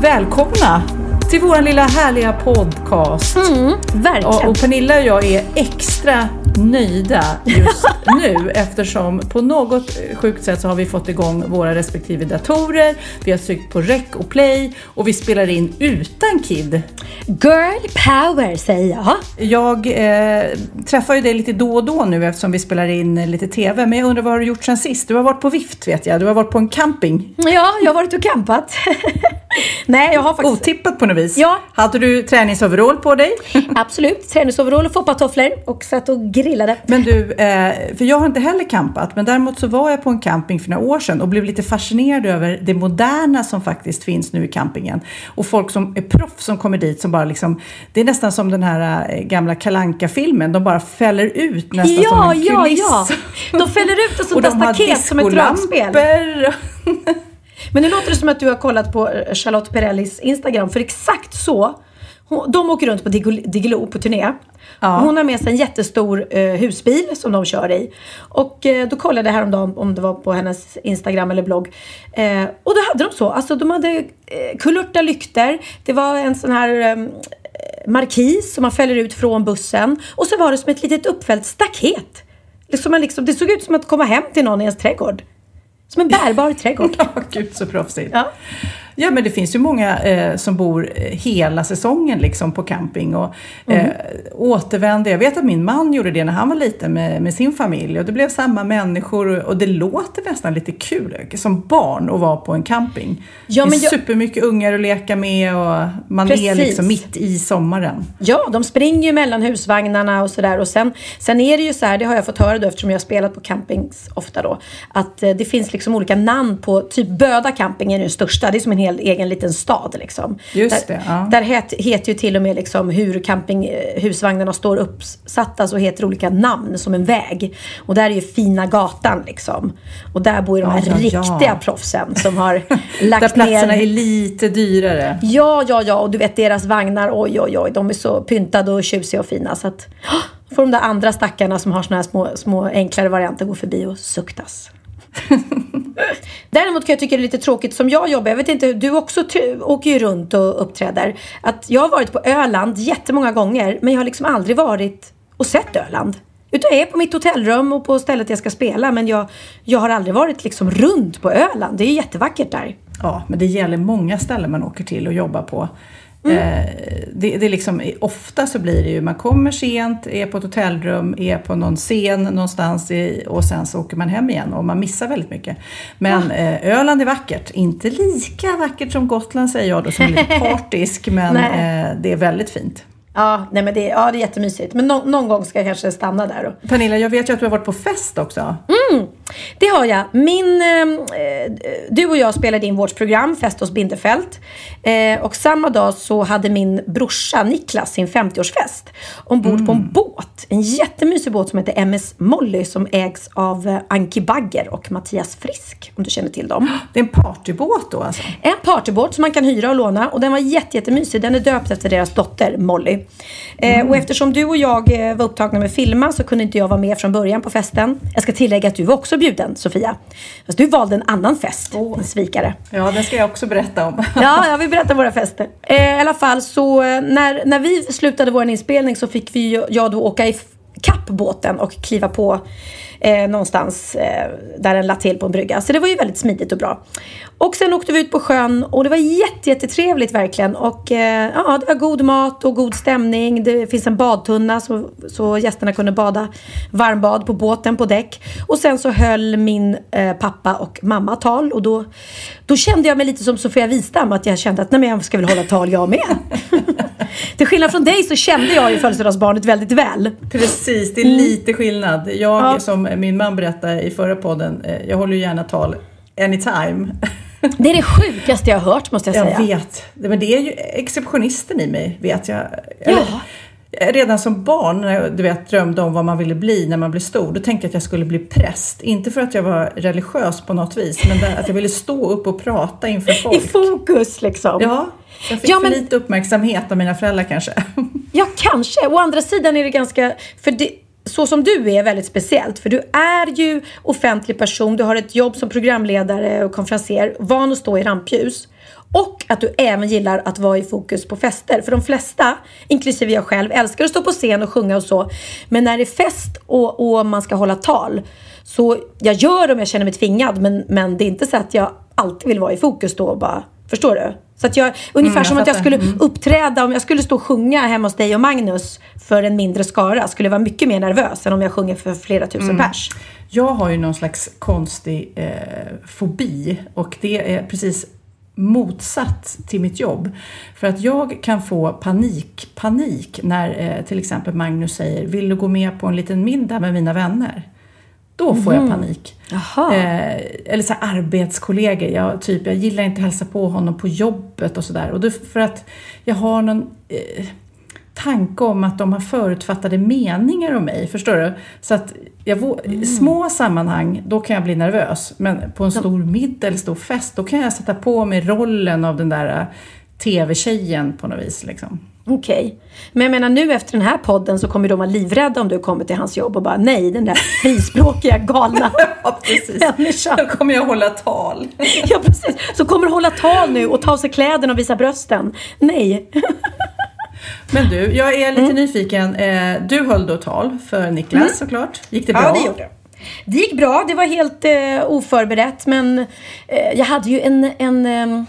Välkomna till vår lilla härliga podcast. Mm, verkligen. Och, och Pernilla och jag är extra nöjda just nu eftersom på något sjukt sätt så har vi fått igång våra respektive datorer. Vi har tryckt på rec och play och vi spelar in utan Kid. Girl power säger jag. Jag eh, träffar ju dig lite då och då nu eftersom vi spelar in lite TV. Men jag undrar vad har du gjort sen sist? Du har varit på vift vet jag. Du har varit på en camping. Ja, jag har varit och campat. Nej, jag har faktiskt... Otippat på något vis. Ja. Hade du träningsoverall på dig? Absolut. Träningsoverall och foppatofflor och satt och grillade. Men du, eh, för jag har inte heller campat, men däremot så var jag på en camping för några år sedan och blev lite fascinerad över det moderna som faktiskt finns nu i campingen. Och folk som är proffs som kommer dit som bara liksom, det är nästan som den här eh, gamla kalanka filmen de bara fäller ut nästan Ja, som en ja, kuliss. ja. De fäller ut ett sånt där staket som ett dragspel. Men nu låter det som att du har kollat på eh, Charlotte Perrellis Instagram, för exakt så hon, de åker runt på Diggiloo på turné. Ja. Hon har med sig en jättestor eh, husbil som de kör i. Och eh, då kollade jag häromdagen om det var på hennes Instagram eller blogg. Eh, och då hade de så. Alltså de hade eh, kulörta lykter. Det var en sån här eh, markis som man fäller ut från bussen. Och så var det som ett litet uppfällt staket. Liksom man liksom, det såg ut som att komma hem till någon i ens trädgård. Som en bärbar trädgård. Ja, gud så proffsigt. Ja. Ja, men det finns ju många eh, som bor eh, hela säsongen liksom på camping och eh, Mm. återvänder. Jag vet att min man gjorde det när han var liten med, med sin familj och det blev samma människor och, och det låter nästan lite kul som barn att vara på en camping. Ja, det men är jag- supermycket ungar att leka med och man är Precis. liksom mitt i sommaren. Ja, de springer ju mellan husvagnarna och sådär. Och sen, sen är det ju så här, det har jag fått höra då eftersom jag har spelat på campings ofta då. Att eh, det finns liksom olika namn på, typ Böda camping är den största. Det är som en hel egen liten stad liksom. Just där, det, ja. Där het, heter ju till och med liksom hur campinghusvagnarna står uppsatta så heter olika namn som en väg. Och där är ju fina gatan liksom. Och där bor ju de här Ja, ja, riktiga proffsen som har Där lagt platserna ner är lite dyrare. Ja, ja, ja. Och du vet deras vagnar, oj, oj, oj. De är så pyntade och tjusiga och fina. Så att får de där andra stackarna som har såna här små, små enklare varianter gå förbi och suktas. Däremot kan jag tycka det är lite tråkigt som jag jobbar. Jag vet inte, du också åker ju runt och uppträder. Att jag har varit på Öland jättemånga gånger. Men jag har liksom aldrig varit och sett Öland. Utan jag är på mitt hotellrum och på stället jag ska spela. Men jag, jag har aldrig varit liksom runt på Öland. Det är ju jättevackert där. Ja, men det gäller många ställen man åker till och jobbar på. Eh, det, det liksom, ofta så blir det ju, man kommer sent, är på ett hotellrum, är på någon scen någonstans i, och sen så åker man hem igen och man missar väldigt mycket. Men eh, Öland är vackert, inte lika vackert som Gotland säger jag då som är lite partisk, men eh, det är väldigt fint. Ja, nej men det, ja, det är jättemysigt. Men nå- någon gång ska jag kanske stanna där. Och. Pernilla, jag vet ju att du har varit på fest också. Det har jag. Min, eh, du och jag spelade in vårt program Fest hos Bindefält. Eh, och samma dag så hade min brorsa Niklas sin 50-årsfest ombord på en båt. En jättemysig båt som heter MS Molly som ägs av eh, Anki Bagger och Mattias Frisk. Om du känner till dem. Det är en partybåt då alltså? En partybåt som man kan hyra och låna och den var jätte, jättemysig. Den är döpt efter deras dotter Molly. Eh, och eftersom du och jag eh, var upptagna med filma så kunde inte jag vara med från början på festen. Jag ska tillägga att att du var också bjuden, Sofia. Fast du valde en annan fest, Åh. en svikare. Ja, det ska jag också berätta om. Ja, jag vill berätta våra fester. Eh, I alla fall så när, när vi slutade vår inspelning så fick vi jag då åka i kapp båten och kliva på eh, någonstans eh, där den lade till på en brygga. Så det var ju väldigt smidigt och bra. Och sen åkte vi ut på sjön och det var jätte, jättetrevligt verkligen. Och eh, ja, det var god mat och god stämning. Det finns en badtunna så, så gästerna kunde bada varmbad på båten på däck. Och sen så höll min eh, pappa och mamma tal och då, då kände jag mig lite som Sofia Wistam att jag kände att nej men jag ska väl hålla tal jag med. Till skillnad från dig så kände jag ju födelsedagsbarnet väldigt väl. Precis, det är lite skillnad. Jag, Ja. som min man berättade i förra podden, eh, jag håller ju gärna tal anytime. Det är det sjukaste jag har hört måste jag, Jag säga. vet, men det är ju exceptionisten i mig, vet jag. Eller, Ja. Redan som barn, när jag du vet, drömde om vad man ville bli när man blev stor, då tänkte jag att jag skulle bli präst. Inte för att jag var religiös på något vis, men där, att jag ville stå upp och prata inför I folk. fokus liksom. Ja, jag fick Ja, men- för lite uppmärksamhet av mina föräldrar kanske. Ja, kanske. Å andra sidan är det ganska... För det, så som du är väldigt speciellt. För du är ju offentlig person. Du har ett jobb som programledare och konferenser. Van att stå i rampljus. Och att du även gillar att vara i fokus på fester. För de flesta, inklusive jag själv, älskar att stå på scen och sjunga och så. Men när det är fest och, och man ska hålla tal. Så jag gör det om jag känner mig tvingad. Men, men det är inte så att jag alltid vill vara i fokus då och bara... Förstår du? Så att jag, ungefär Mm, jag som att jag skulle uppträda, om jag skulle stå och sjunga hemma hos dig och Magnus för en mindre skara, skulle jag vara mycket mer nervös än om jag sjunger för flera tusen Mm. pers. Jag har ju någon slags konstig eh, fobi och det är precis motsatt till mitt jobb. För att jag kan få panik, panik när eh, till exempel Magnus säger Vill du gå med på en liten middag med mina vänner? Då får jag panik. Jaha. Eh, eller så här arbetskollegor. Jag, typ, jag gillar inte att hälsa på honom på jobbet och sådär. Och det, för att jag har någon eh, tanke om att de har förutfattade meningar om mig. Förstår du? Så att jag, i små sammanhang, då kan jag bli nervös. Men på en stor middag eller stor fest, då kan jag sätta på mig rollen av den där eh, TV-tjejen på något vis. Liksom. Okej. Men jag menar nu efter den här podden så kommer de vara livrädda om du kommer till hans jobb och bara nej, den där frispråkiga galna Ja, precis. människan. Då kommer jag hålla tal. Ja, precis. Så kommer hålla tal nu och ta av sig kläderna och visa brösten. Nej. Men du, jag är lite nyfiken. Eh, Du höll då tal för Niklas såklart. Gick det bra? Ja, det gjorde det. Det gick bra. Det var helt eh, oförberett. Men eh, jag hade ju en, en, eh,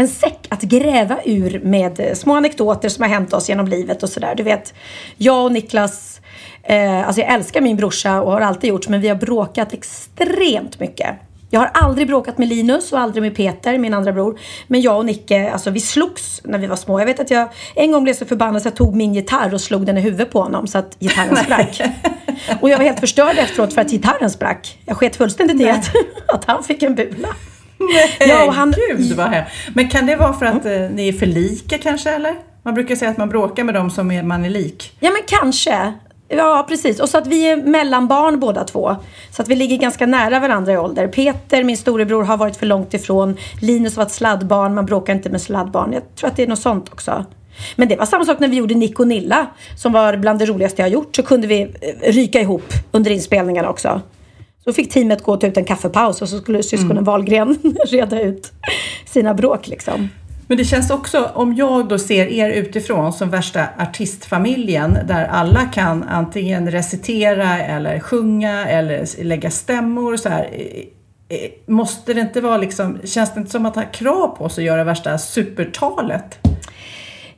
en säck att gräva ur med små anekdoter som har hänt oss genom livet och sådär. Du vet, jag och Niklas, eh, alltså jag älskar min brorsa och har alltid gjort, men vi har bråkat extremt mycket. Jag har aldrig bråkat med Linus och aldrig med Peter, min andra bror. Men jag och Nicke, alltså vi slogs när vi var små. Jag vet att jag en gång blev så förbannad så jag tog min gitarr och slog den i huvudet på honom så att gitarren sprack. Och jag var helt förstörd efteråt för att gitarren sprack. Jag sket fullständigt i att, att han fick en bula. Ja, och han- Gud vad här. Men kan det vara för att eh, ni är för lika kanske eller? Man brukar säga att man bråkar med dem som är, man är lik. Ja men kanske. Ja precis. Och så att vi är mellanbarn båda två. Så att vi ligger ganska nära varandra i ålder. Peter, min storebror, har varit för långt ifrån. Linus var ett sladdbarn. Man bråkar inte med sladdbarn. Jag tror att det är något sånt också. Men det var samma sak när vi gjorde Nick och Nilla. Som var bland det roligaste jag har gjort. Så kunde vi eh, ryka ihop under inspelningarna också. Så fick teamet gå och ta ut en kaffepaus och så skulle syskonen Wahlgren reda ut sina bråk liksom. Men det känns också, om jag då ser er utifrån som värsta artistfamiljen där alla kan antingen recitera eller sjunga eller lägga stämmor så här. Måste det inte vara liksom, känns det inte som att ha krav på sig att göra värsta supertalet?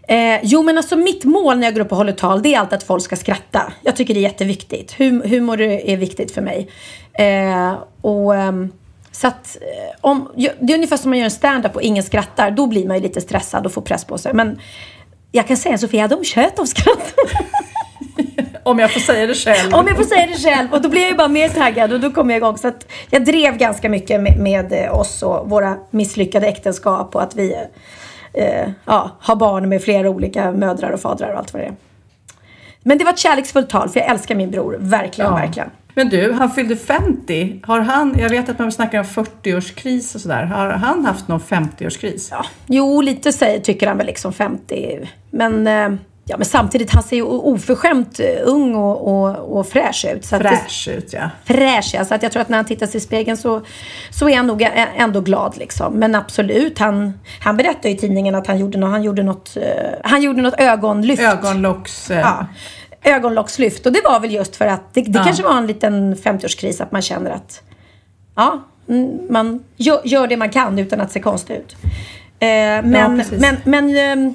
Eh, jo men alltså mitt mål när jag går upp och håller tal det är alltid att folk ska skratta. Jag tycker det är jätteviktigt. Hum humor är viktigt för mig. Eh, och ehm, så att eh, om, det är ungefär som man gör en stand-up och ingen skrattar. Då blir man ju lite stressad och får press på sig. Men jag kan säga Sofia, de tjöt av skratt. Om jag får säga det själv. Om jag får säga det själv. Och då blir jag ju bara mer taggad och då kommer jag igång. Så att jag drev ganska mycket med, med oss och våra misslyckade äktenskap och att vi eh, ja, har barn med flera olika mödrar och fadrar och allt vad det är. Men det var ett kärleksfullt tal för jag älskar min bror. Verkligen, Ja. verkligen. Men du, han fyllde 50. Har han, jag vet att man snackar om 40-årskris och sådär. Har han haft någon 50-årskris? Ja. Jo, lite säger, tycker han väl liksom 50. Men eh, Ja, men samtidigt, han ser ju oförskämt eh, ung och, och, och fräsch ut. Så att det- Fräsch ut ja. fräsch. Ja. Så att jag tror att när han tittar sig i spegeln så, så är han nog ändå glad. Liksom. Men absolut, han, han berättade i tidningen att han gjorde, nå- han gjorde, något, eh, han gjorde något ögonlyft. Ögonlocks... Ja, ögonlockslyft. Och det var väl just för att det, det Ja. kanske var en liten 50-årskris att man känner att ja, mm, man gör, gör det man kan utan att se konstig ut. Eh, men, precis. men, men ehm,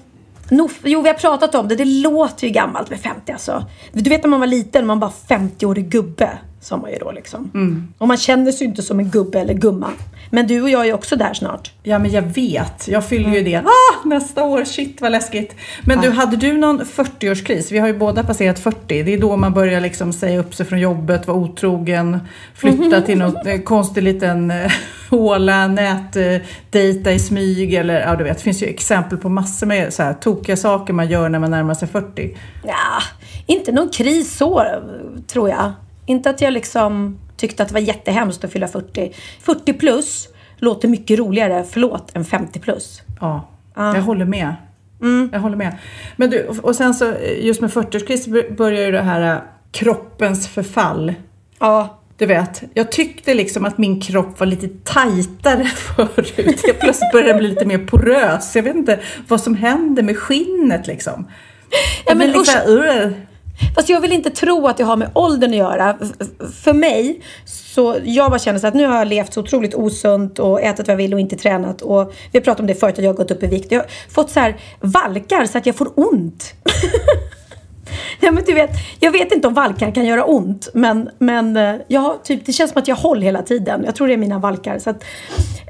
nog, jo, vi har pratat om det. Det låter ju gammalt med 50 alltså. Du vet när man var liten, man bara 50-årig gubbe. Sa man ju då liksom. Mm. Och man känner sig ju inte som en gubbe eller gumma. Men du och jag är också där snart. Ja, men jag vet. Jag fyller Mm. ju det. Ah, nästa år, shit vad läskigt. Men du, hade du någon 40-årskris? Vi har ju båda passerat 40. Det är då man börjar liksom säga upp sig från jobbet, vara otrogen, flytta till något eh, konstig liten eh, håla, nätdejta i smyg eller ja, du vet. Det finns ju exempel på massor med så här tokiga saker man gör när man närmar sig 40. Ja, inte någon kris så, tror jag. Inte att jag liksom tyckte att det var jättehemskt att fylla 40. 40 plus låter mycket roligare, förlåt, än 50 plus. Ja, jag håller med. Jag håller med. Men du, och sen så just med 40-årskris börjar ju det här eh, kroppens förfall. Ja, Du vet, jag tyckte liksom att min kropp var lite tajtare förut. Jag plötsligt började den bli lite mer porös. Jag vet inte vad som händer med skinnet liksom. Ja, men blir usch. Fast jag vill inte tro att det har med åldern att göra. För mig, så jag bara känner så att nu har jag levt så otroligt osunt och ätit vad jag vill och inte tränat. Och vi har pratat om det förut, att jag har gått upp i vikt. Jag har fått så här valkar så att jag får ont. ja, men du vet, jag vet inte om valkar kan göra ont, men, men eh, jag har, typ, det känns som att jag håller hela tiden. Jag tror det är mina valkar. Så att,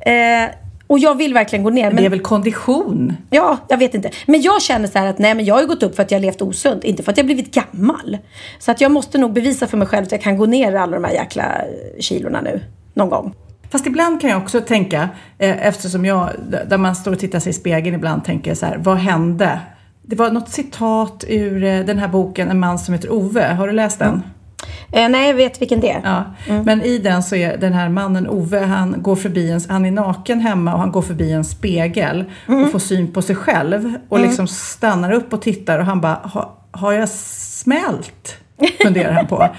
eh, och jag vill verkligen gå ner. det Men, är väl kondition? Ja, jag vet inte. Men jag känner så här att nej, men jag har ju gått upp för att jag har levt osunt, inte för att jag har blivit gammal. Så att jag måste nog bevisa för mig själv att jag kan gå ner alla de här jäkla eh, kilorna nu. Någon gång. Fast ibland kan jag också tänka, eh, eftersom jag, där man står och tittar sig i spegeln ibland, tänker så här, vad hände? Det var något citat ur eh, den här boken, En man som heter Ove. Har du läst den? Eh, nej, jag vet vilken det är. Ja, men i den så är den här mannen Ove, han går förbi en, han är naken hemma och han går förbi en spegel och får syn på sig själv och liksom stannar upp och tittar och han bara, ha, har jag smält? Funderar han på.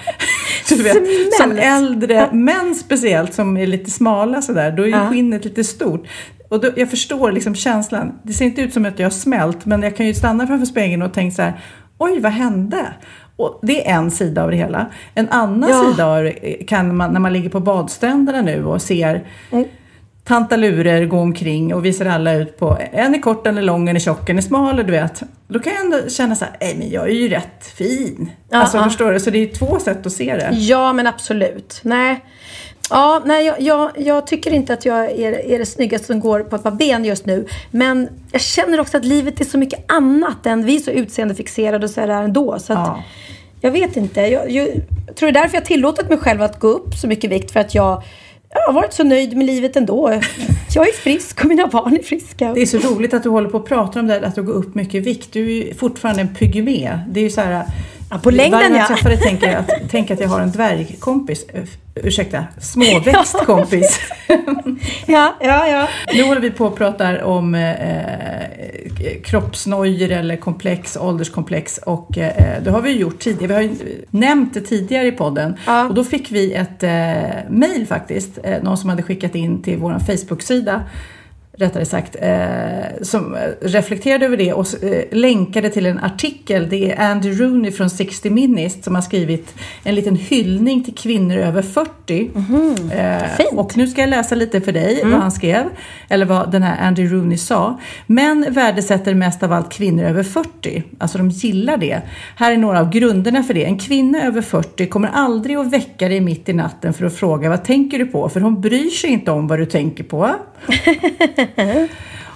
Du vet, som äldre män speciellt som är lite smala sådär, då är ju Ja. skinnet lite stort. Och då, jag förstår liksom känslan. Det ser inte ut som att jag har smält, men jag kan ju stanna framför spegeln och tänka så här, oj vad hände? Och det är en sida av det hela. En annan Ja. sida det kan man, när man ligger på badstränderna nu och ser Mm. tantalurer gå omkring och vi ser alla ut på, en är kort, en är lång, en är tjock, en är smal, du vet. Då kan jag ändå känna så här, nej men jag är ju rätt fin. Ja, alltså ja. förstår du? Så det är två sätt att se det. Ja, men absolut. Nej. Ja, nej, jag, jag, jag tycker inte att jag är, är det snyggaste som går på ett par ben just nu. Men jag känner också att livet är så mycket annat än vi är så utseendefixerade och så här ändå. Så att, Ja. Jag vet inte. Jag, jag, tror det är därför jag tillåtit mig själv att gå upp så mycket vikt. För att jag, jag har varit så nöjd med livet ändå. Jag är frisk och mina barn är friska. Det är så roligt att du håller på att prata om det, att du går upp mycket vikt. Du är ju fortfarande en pygmé. Det är ju så här... Ja, på längden, varje gång jag ja. träffar dig tänker jag att, tänk att jag har en dvärgkompis. Uh, ursäkta, småväxt kompis. Ja, ja, ja. Nu håller vi på och pratar om eh, kroppsnojor eller komplex, ålderskomplex och eh, det har vi gjort tidigare. Vi har ju nämnt det tidigare i podden Ja. och då fick vi ett eh, mail faktiskt, eh, någon som hade skickat in till vår Facebook-sida rättare sagt, eh, som eh, reflekterade över det och eh, länkade till en artikel. Det är Andy Rooney från 60 Minutes som har skrivit en liten hyllning till kvinnor över 40. Eh, Fint. och nu ska jag läsa lite för dig vad han skrev, eller vad den här Andy Rooney sa. Män värdesätter mest av allt kvinnor över 40, alltså de gillar det. Här är några av grunderna för det. En kvinna över 40 kommer aldrig att väcka dig mitt i natten för att fråga vad tänker du på? För hon bryr sig inte om vad du tänker på.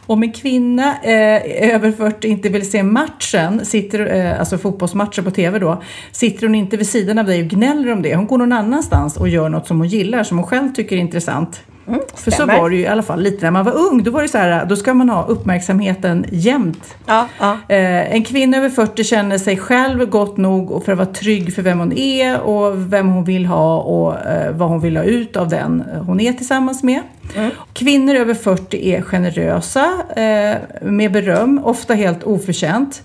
Om en kvinna eh, över 40 inte vill se matchen, sitter, eh, alltså fotbollsmatcher på TV då, sitter hon inte vid sidan av dig och gnäller om det. Hon går någon annanstans och gör något som hon gillar, som hon själv tycker är intressant. För så var det ju i alla fall lite när man var ung. Då var det så här, då ska man ha uppmärksamheten jämt. Ja, ja. Eh, en kvinna över 40 känner sig själv gott nog för att vara trygg för vem hon är och vem hon vill ha och eh, vad hon vill ha ut av den hon är tillsammans med. Kvinnor över 40 är generösa eh, med beröm, ofta helt oförtjänt.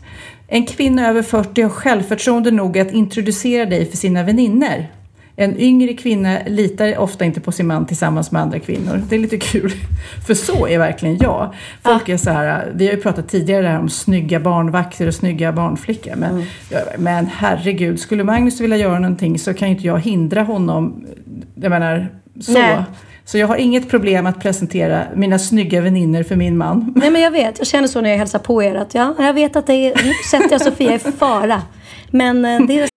En kvinna över 40 har självförtroende nog att introducera dig för sina väninnor. En yngre kvinna litar ofta inte på sin man tillsammans med andra kvinnor. Det är lite kul. För så är verkligen jag. Folk är så här, vi har ju pratat tidigare om snygga barnvakter och snygga barnflickor. Men, ja, men herregud, skulle Magnus vilja göra någonting så kan ju inte jag hindra honom. Jag menar, så. Nej. Så jag har inget problem att presentera mina snygga väninnor för min man. Nej men jag vet, jag känner så när jag hälsar på er att ja, jag vet att det är, nu sätter jag Sofia i fara. Men eh, det är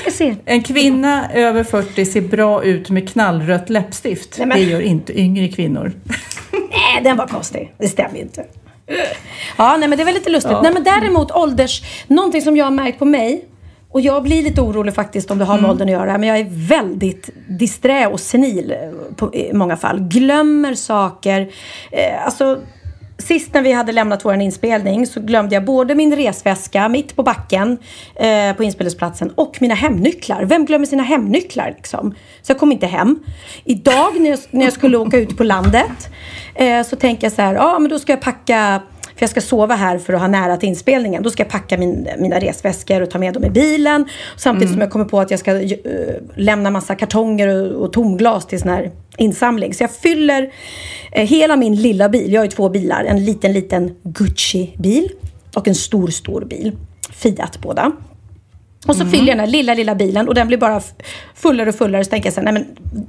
Ska se. En kvinna över 40 ser bra ut med knallrött läppstift. Nej, men- Det gör inte yngre kvinnor. Nej, den var konstig. Det stämmer inte. Ja, nej men det var lite lustigt. Nej men däremot ålders... Någonting som jag har märkt på mig och jag blir lite orolig faktiskt om det har med åldern att göra. Men jag är väldigt disträ och senil eh, på, i många fall. Glömmer saker. Eh, alltså, sist när vi hade lämnat vår inspelning så glömde jag både min resväska mitt på backen eh, på inspelningsplatsen och mina hemnycklar. Vem glömmer sina hemnycklar liksom? Så jag kom inte hem. Idag när jag, när jag skulle åka ut på landet eh, så tänker jag så här, ja men då ska jag packa för jag ska sova här för att ha nära till inspelningen. Då ska jag packa min, mina resväskor och ta med dem i bilen. Samtidigt som jag kommer på att jag ska eh, lämna massa kartonger och, och tomglas till sån här insamling. Så jag fyller eh, hela min lilla bil. Jag har ju två bilar. En liten, liten Gucci-bil och en stor, stor bil. Fiat båda. Och så fyller jag den här lilla, lilla bilen och den blir bara fullare och fullare. Så tänker jag så här, nej men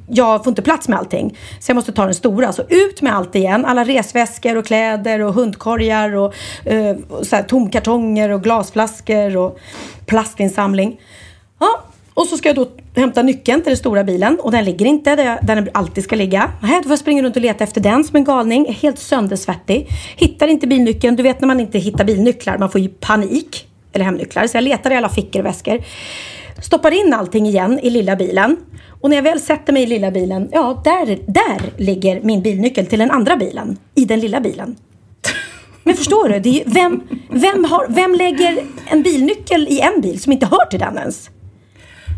jag får inte plats med allting. Så jag måste ta den stora. Så ut med allt igen. Alla resväskor och kläder och hundkorgar och, eh, och så här, tomkartonger och glasflaskor och plastinsamling. Ja, och så ska jag då hämta nyckeln till den stora bilen och den ligger inte där, där den alltid ska ligga. Nej, då får jag springa runt och leta efter den som en galning. Är helt söndersvettig. Hittar inte bilnyckeln. Du vet när man inte hittar bilnycklar, man får ju panik. Eller hemnycklar. Så jag letar i alla fickor och väskor. Stoppar in allting igen i lilla bilen. Och när jag väl sätter mig i lilla bilen, ja, där, där ligger min bilnyckel till den andra bilen. I den lilla bilen. Men förstår du? Det är ju, vem, vem, har, vem lägger en bilnyckel i en bil som inte hör till den ens?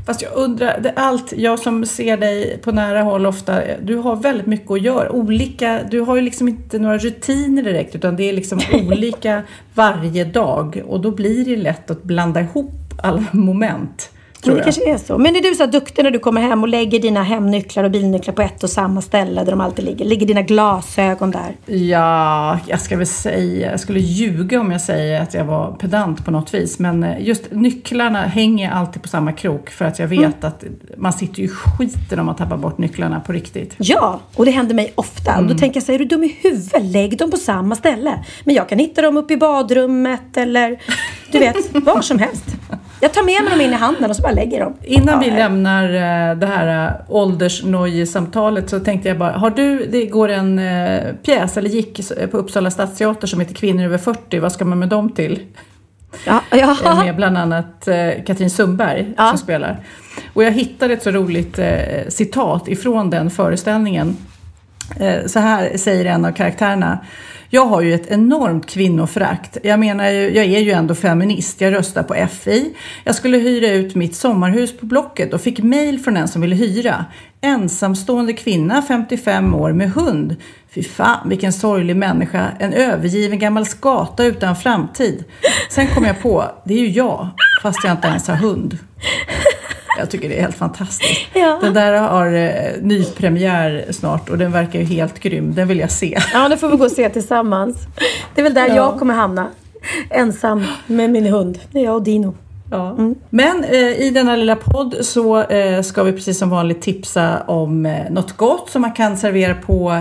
Fast jag undrar, det, allt, jag som ser dig på nära håll ofta, du har väldigt mycket att göra. Olika, du har ju liksom inte några rutiner direkt utan det är liksom olika varje dag och då blir det lätt att blanda ihop alla moment. Men Tror det jag. kanske är så. Men är du så duktig när du kommer hem och lägger dina hemnycklar och bilnycklar på ett och samma ställe där de alltid ligger? Ligger dina glasögon där? Ja, jag ska väl säga, jag skulle ljuga om jag säger att jag var pedant på något vis. Men eh, just nycklarna hänger alltid på samma krok för att jag vet Mm. att man sitter ju i skiten om man tappar bort nycklarna på riktigt. Ja, och det händer mig ofta. Och då tänker jag så här, är du dum i huvudet? Lägg dem på samma ställe. Men jag kan hitta dem uppe i badrummet eller du vet, var som helst. Jag tar med mig dem in i handen och så bara lägger dem. Innan vi lämnar eh, det här eh, åldersnojesamtalet så tänkte jag bara, har du, det går en eh, pjäs eller gick på Uppsala stadsteater som heter Kvinnor över 40, vad ska man med dem till? Ja, ja. Med bland annat Katrin Sundberg Ja. som spelar. Och jag hittade ett så roligt citat ifrån den föreställningen. Så här säger en av karaktärerna. Jag har ju ett enormt kvinnoförakt. Jag menar, jag är ju ändå feminist. Jag röstar på FI. Jag skulle hyra ut mitt sommarhus på Blocket och fick mejl från en som ville hyra. Ensamstående kvinna, 55 år, med hund. Fy fan, vilken sorglig människa. En övergiven gammal skata utan framtid. Sen kom jag på, det är ju jag, fast jag inte ens har hund. Jag tycker det är helt fantastiskt. Ja. Den där har eh, nypremiär snart och den verkar ju helt grym. Den vill jag se. ja, det får vi gå och se tillsammans. Det är väl där Ja. jag kommer hamna. Ensam med min hund. Det är jag och Dino. Ja. Men eh, i denna lilla podd så eh, ska vi precis som vanligt tipsa om eh, något gott som man kan servera på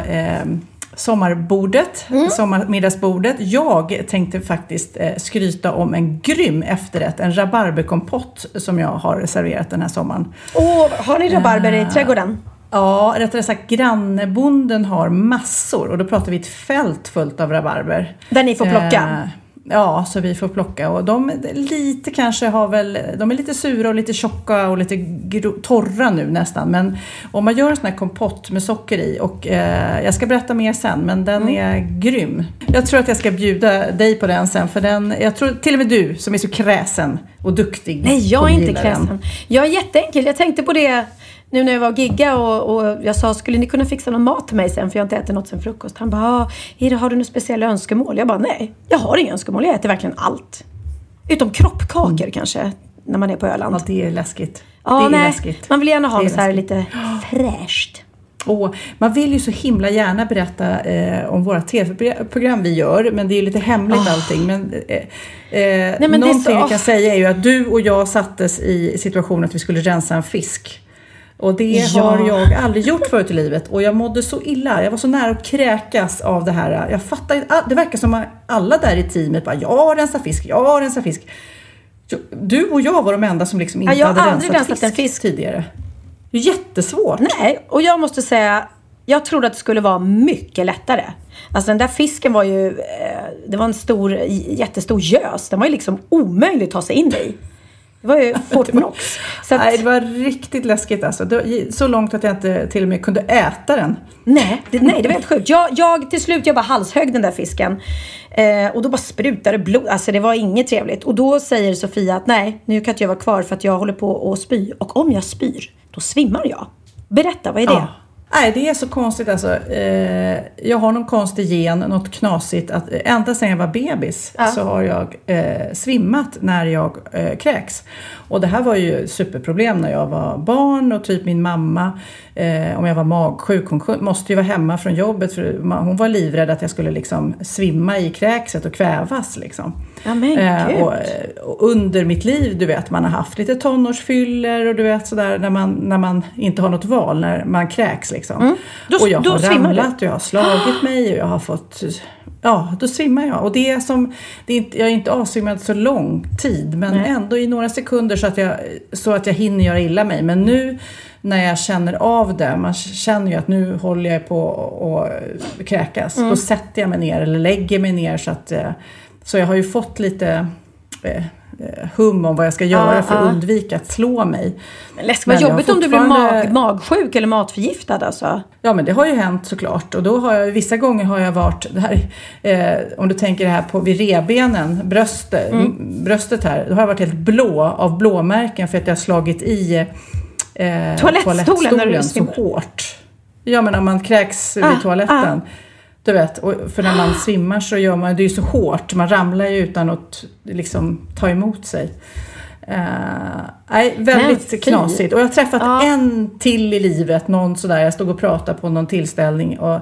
eh, sommarbordet, sommarmiddagsbordet. Jag tänkte faktiskt eh, skryta om en grym efterrätt, en rabarberkompott som jag har serverat den här sommaren. Åh, har ni rabarber i trädgården? Ja, rättare sagt grannebonden har massor och då pratar vi ett fält fullt av rabarber. Där ni får plocka? Ja, så vi får plocka och de lite kanske har väl, de är lite sura och lite tjocka och lite torra nu nästan. Men om man gör en sån här kompott med socker i och eh, jag ska berätta mer sen, men den Mm. är grym. Jag tror att jag ska bjuda dig på den sen, för den, jag tror till och med du som är så kräsen och duktig. Nej, jag är inte gilla den. kräsen. Jag är jätteenkel. Jag tänkte på det nu när jag var och gigga och, och jag sa, skulle ni kunna fixa någon mat till mig sen? För jag har inte ätit något sen frukost. Han bara, ah, har du några speciella önskemål? Jag bara, nej, jag har inga önskemål. Jag äter verkligen allt. Utom kroppkakor kanske, när man är på Öland. Ja, det är läskigt. Ja, det är nej, läskigt. man vill gärna ha Det så här lite fräscht. Och man vill ju så himla gärna berätta eh, om våra tv-program vi gör, men det är ju lite hemligt allting. Men, eh, eh, Ah. men någonting så- vi kan säga är ju att du och jag sattes i situationen att vi skulle rensa en fisk. Och det Ja. har jag aldrig gjort förut i livet och jag mådde så illa. Jag var så nära att kräkas av det här. Jag fattar inte- det verkar som att alla där i teamet bara jag rensar fisk, jag rensar fisk. Du och jag var de enda som liksom inte Ja, hade rensat, rensat en fisk, fisk. tidigare. Jättesvårt. Nej, och jag måste säga, jag trodde att det skulle vara mycket lättare. Alltså den där fisken var ju, eh, det var en stor, jättestor gös. Den var ju liksom omöjlig att ta sig in i. Det var ju Fort Knox. Så att, Nej, det var riktigt läskigt alltså. Så långt att jag inte till och med kunde äta den. nej, det, nej, det var helt sjukt. Jag, jag, till slut, jag bara halshögg den där fisken. Eh, och då bara sprutade blod. Alltså det var inget trevligt. Och då säger Sofia att nej, nu kan inte jag vara kvar för att jag håller på att spy. Och om jag spyr, då svimmar jag. Berätta, vad är det? Ja. Nej, det är så konstigt alltså. Eh, jag har någon konstig gen, något knasigt. Att, ända sedan jag var bebis Ja. så har jag eh, svimmat när jag eh, kräks. Och det här var ju superproblem när jag var barn och typ min mamma, eh, om jag var magsjuk, hon måste ju vara hemma från jobbet för hon var livrädd att jag skulle liksom svimma i kräkset och kvävas liksom. Ja, men Eh, och, och under mitt liv, du vet, man har haft lite tonårsfyller och du vet sådär när man, när man inte har något val, när man kräks liksom. Mm. Då- och jag har ramlat och jag har slagit mig och jag har fått, ja då svimmar jag. Och det är som, det är inte, jag är inte avsvimmad så lång tid men Nej. ändå i några sekunder så att, jag, så att jag hinner göra illa mig. Men nu när jag känner av det, man känner ju att nu håller jag på att kräkas. Mm. Då sätter jag mig ner eller lägger mig ner så att eh, så jag har ju fått lite eh, hum om vad jag ska göra Ja, för att ja. undvika att slå mig. Men läskigt, vad jobbigt om du blir mag, magsjuk eller matförgiftad alltså. Ja men det har ju hänt såklart och då har jag vissa gånger har jag varit, här, eh, om du tänker det här på vid revbenen, bröstet, Mm. bröstet här, då har jag varit helt blå av blåmärken för att jag har slagit i eh, Toalettstolen när du så hårt. Ja men när man kräks Ah, vid toaletten. Du vet, för när man svimmar så gör man det är ju så hårt, man ramlar ju utan att liksom ta emot sig. Uh, nej, väldigt fy. knasigt. Och jag har träffat Ja. en till i livet, någon sådär, jag stod och pratade på någon tillställning och,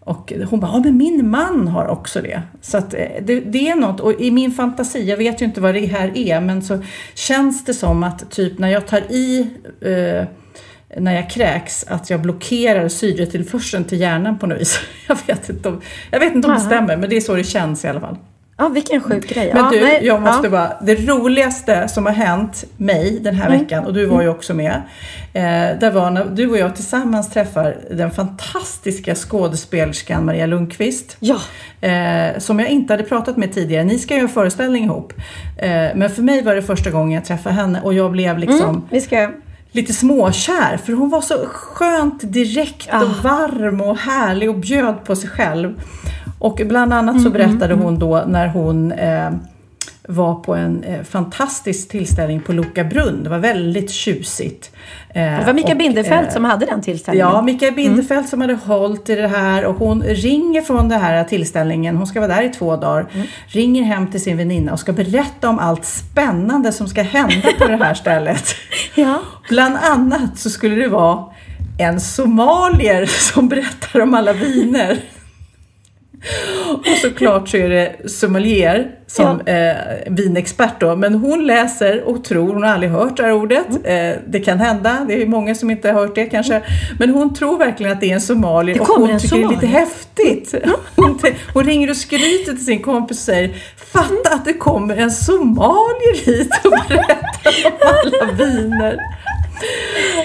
och hon bara, ja men min man har också det. Så att eh, det, det är något, och i min fantasi, jag vet ju inte vad det här är, men så känns det som att typ när jag tar i eh, när jag kräks att jag blockerar syretillförseln till hjärnan på något vis. Jag vet inte om, jag vet inte om det stämmer, men det är så det känns i alla fall. Ja, vilken sjuk grej. Men du, jag måste ja. bara, det roligaste som har hänt mig den här Mm. veckan, och du var ju också med, eh, det var när du och jag tillsammans träffar den fantastiska skådespelerskan Maria Lundqvist. Ja. Eh, som jag inte hade pratat med tidigare. Ni ska göra en föreställning ihop. Eh, men för mig var det första gången jag träffade henne och jag blev liksom Mm, vi ska... lite småkär för hon var så skönt direkt Ah. och varm och härlig och bjöd på sig själv. Och bland annat Mm, så berättade hon då när hon eh, var på en eh, fantastisk tillställning på Loka brunn. Det var väldigt tjusigt. Eh, Det var och, Bindefeld eh, som hade den tillställningen. Ja, Mikael Bindefeld som hade hållit i det här och hon ringer från den här tillställningen, hon ska vara där i två dagar, ringer hem till sin väninna och ska berätta om allt spännande som ska hända på det här stället. Ja. Bland annat så skulle det vara en somalier som berättar om alla viner. Och såklart så är det sommelier som eh, vinexpert då, men hon läser och tror, hon har aldrig hört det här ordet. Mm. Eh, det kan hända, det är många som inte har hört det kanske. Men hon tror verkligen att det är en somalier och hon tycker det är lite somalier. häftigt. Hon, te- hon ringer och skryter till sin kompis och säger Fatta att det kommer en somalier hit och berättar om alla viner.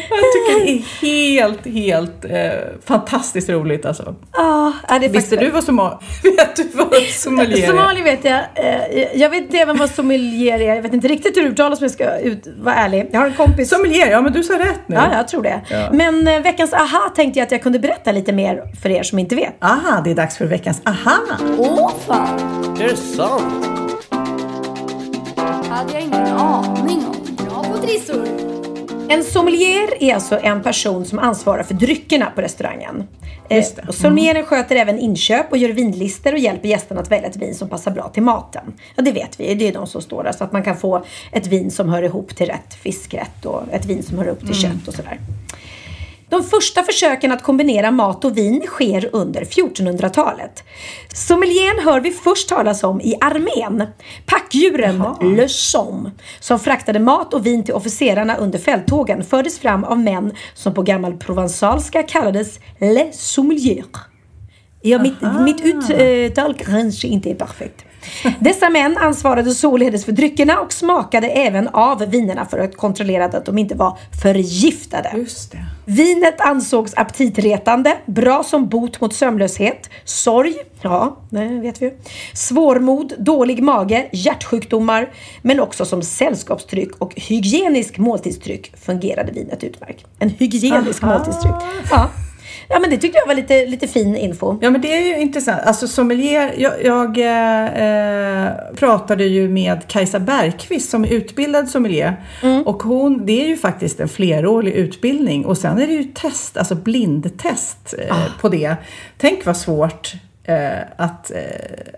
Jag tycker det är helt, helt eh, fantastiskt roligt alltså. Ja, ja, det är Visste faktiskt- du vad sommar... Vet du vad sommelier är? Somali vet jag. Eh, jag vet inte även vad sommelier är. Jag vet inte riktigt hur det uttalas om jag ska ut, vara ärlig. Jag har en kompis. Sommelier, ja men du sa rätt nu. Ja, jag tror det. Ja. Men eh, veckans aha tänkte jag att jag kunde berätta lite mer för er som inte vet. Aha, det är dags för veckans aha. Åh fan! Är det sant? hade jag ingen aning om. Bra på trissor. En sommelier är alltså en person som ansvarar för dryckerna på restaurangen. Just det. Eh, och sommelieren sköter även inköp och gör vinlister och hjälper gästerna att välja ett vin som passar bra till maten. Ja, det vet vi. Det är de som står där. Så att man kan få ett vin som hör ihop till rätt fiskrätt och ett vin som hör upp till kött och sådär. De första försöken att kombinera mat och vin sker under 1400-talet. Sommelieren hör vi först talas om i armén. Packdjuren Le Somme, som fraktade mat och vin till officerarna under fälttågen, fördes fram av män som på gammal provensalska kallades Le Sommelier. Ja, mitt, mitt uttal kanske inte är perfekt. Dessa män ansvarade således för dryckerna och smakade även av vinerna för att kontrollera att de inte var förgiftade. Just det. Vinet ansågs aptitretande, bra som bot mot sömnlöshet, sorg, ja, det vet vi ju, svårmod, dålig mage, hjärtsjukdomar, men också som sällskapstryck och hygienisk måltidsdryck fungerade vinet utmärkt. En hygienisk Aha. måltidsdryck. Ja. Ja, men det tyckte jag var lite, lite fin info. Ja men det är ju intressant. Alltså sommelier, jag, jag eh, pratade ju med Kajsa Bergqvist som är utbildad sommelier. Och hon, det är ju faktiskt en flerårig utbildning och sen är det ju test, alltså blindtest eh, på det. Tänk vad svårt att, eh,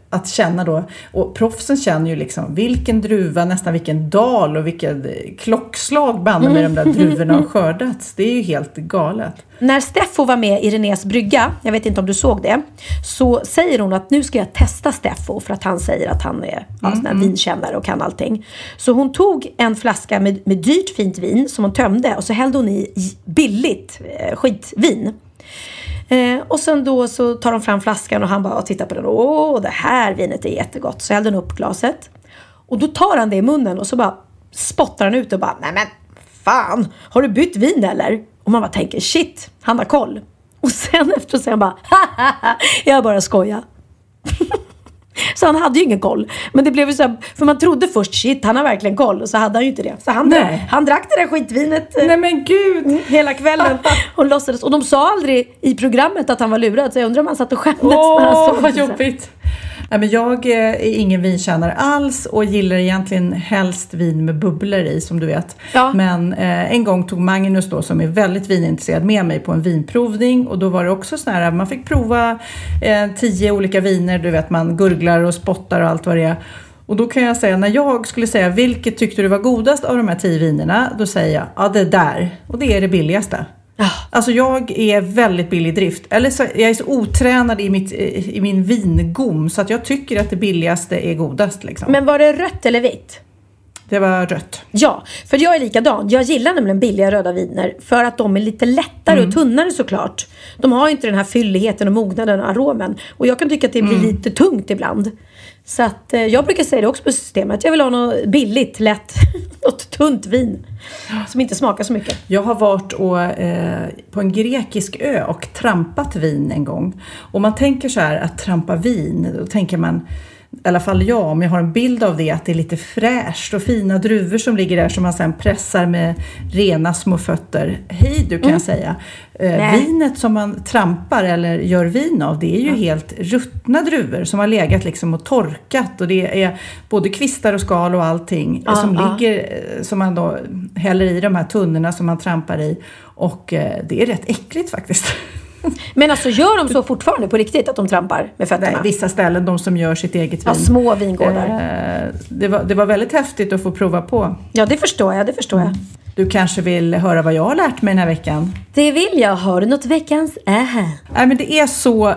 att känna då. Och proffsen känner ju liksom vilken druva, nästan vilken dal och vilket eh, klockslag banne med de där druvorna har skördats. Det är ju helt galet. När Steffo var med i Renés brygga, jag vet inte om du såg det, så säger hon att nu ska jag testa Steffo för att han säger att han är ja, sån här vinkännare och kan allting. Så hon tog en flaska med, med dyrt fint vin som hon tömde och så hällde hon i billigt eh, skitvin. Eh, och sen då så tar de fram flaskan och han bara tittar på den. Åh, det här vinet är jättegott. Så hällde han upp glaset. Och då tar han det i munnen och så bara spottar han ut och bara, nej men fan, har du bytt vin eller? Och man bara tänker, shit, han har koll. Och sen efteråt säger han bara, "Hahaha, jag bara skojar. Så han hade ju ingen koll. Men det blev ju så här, för man trodde först shit, han har verkligen koll. Och så hade han ju inte det. Så han, Nej. han drack det där skitvinet eh, Nej men gud! hela kvällen och låtsades. Och de sa aldrig i programmet att han var lurad. Så jag undrar om han satt och skämdes Åh, såg vad jobbigt! Nej, men jag eh, är ingen vinkännare alls och gillar egentligen helst vin med bubblor i som du vet. Ja. Men eh, en gång tog Magnus då som är väldigt vinintresserad med mig på en vinprovning och då var det också så här man fick prova eh, tio olika viner, du vet man gurglar och spottar och allt vad det är. Och då kan jag säga, när jag skulle säga vilket tyckte du var godast av de här tio vinerna, då säger jag, ja det där. Och det är det billigaste. Alltså jag är väldigt billig i drift. Eller så, jag är så otränad i, mitt, i min vingom så att jag tycker att det billigaste är godast. Liksom. Men var det rött eller vitt? Det var rött. Ja, för jag är likadan. Jag gillar nämligen billiga röda viner för att de är lite lättare och tunnare såklart. De har inte den här fylligheten och mognaden och aromen. Och jag kan tycka att det blir lite tungt ibland. Så att eh, jag brukar säga det också på systemet. Jag vill ha något billigt, lätt, något tunt vin. Som inte smakar så mycket. Jag har varit och, eh, på en grekisk ö och trampat vin en gång. Och man tänker så här att trampa vin, då tänker man i alla fall jag, om jag har en bild av det, att det är lite fräscht och fina druvor som ligger där som man sen pressar med rena små fötter. Hej du kan jag säga. Eh, vinet som man trampar eller gör vin av, det är ju helt ruttna druvor som har legat liksom och torkat och det är både kvistar och skal och allting Ja, som ja. ligger eh, som man då häller i de här tunnorna som man trampar i. Och eh, det är rätt äckligt faktiskt. Men alltså gör de så fortfarande på riktigt att de trampar med fötterna? Nej, vissa ställen, de som gör sitt eget vin. Ja, små vingårdar. Eh, det, var, det var väldigt häftigt att få prova på. Ja, det förstår jag. Det förstår jag. Du kanske vill höra vad jag har lärt mig den här veckan? Det vill jag. Har du något veckans aha? Nej, men det är så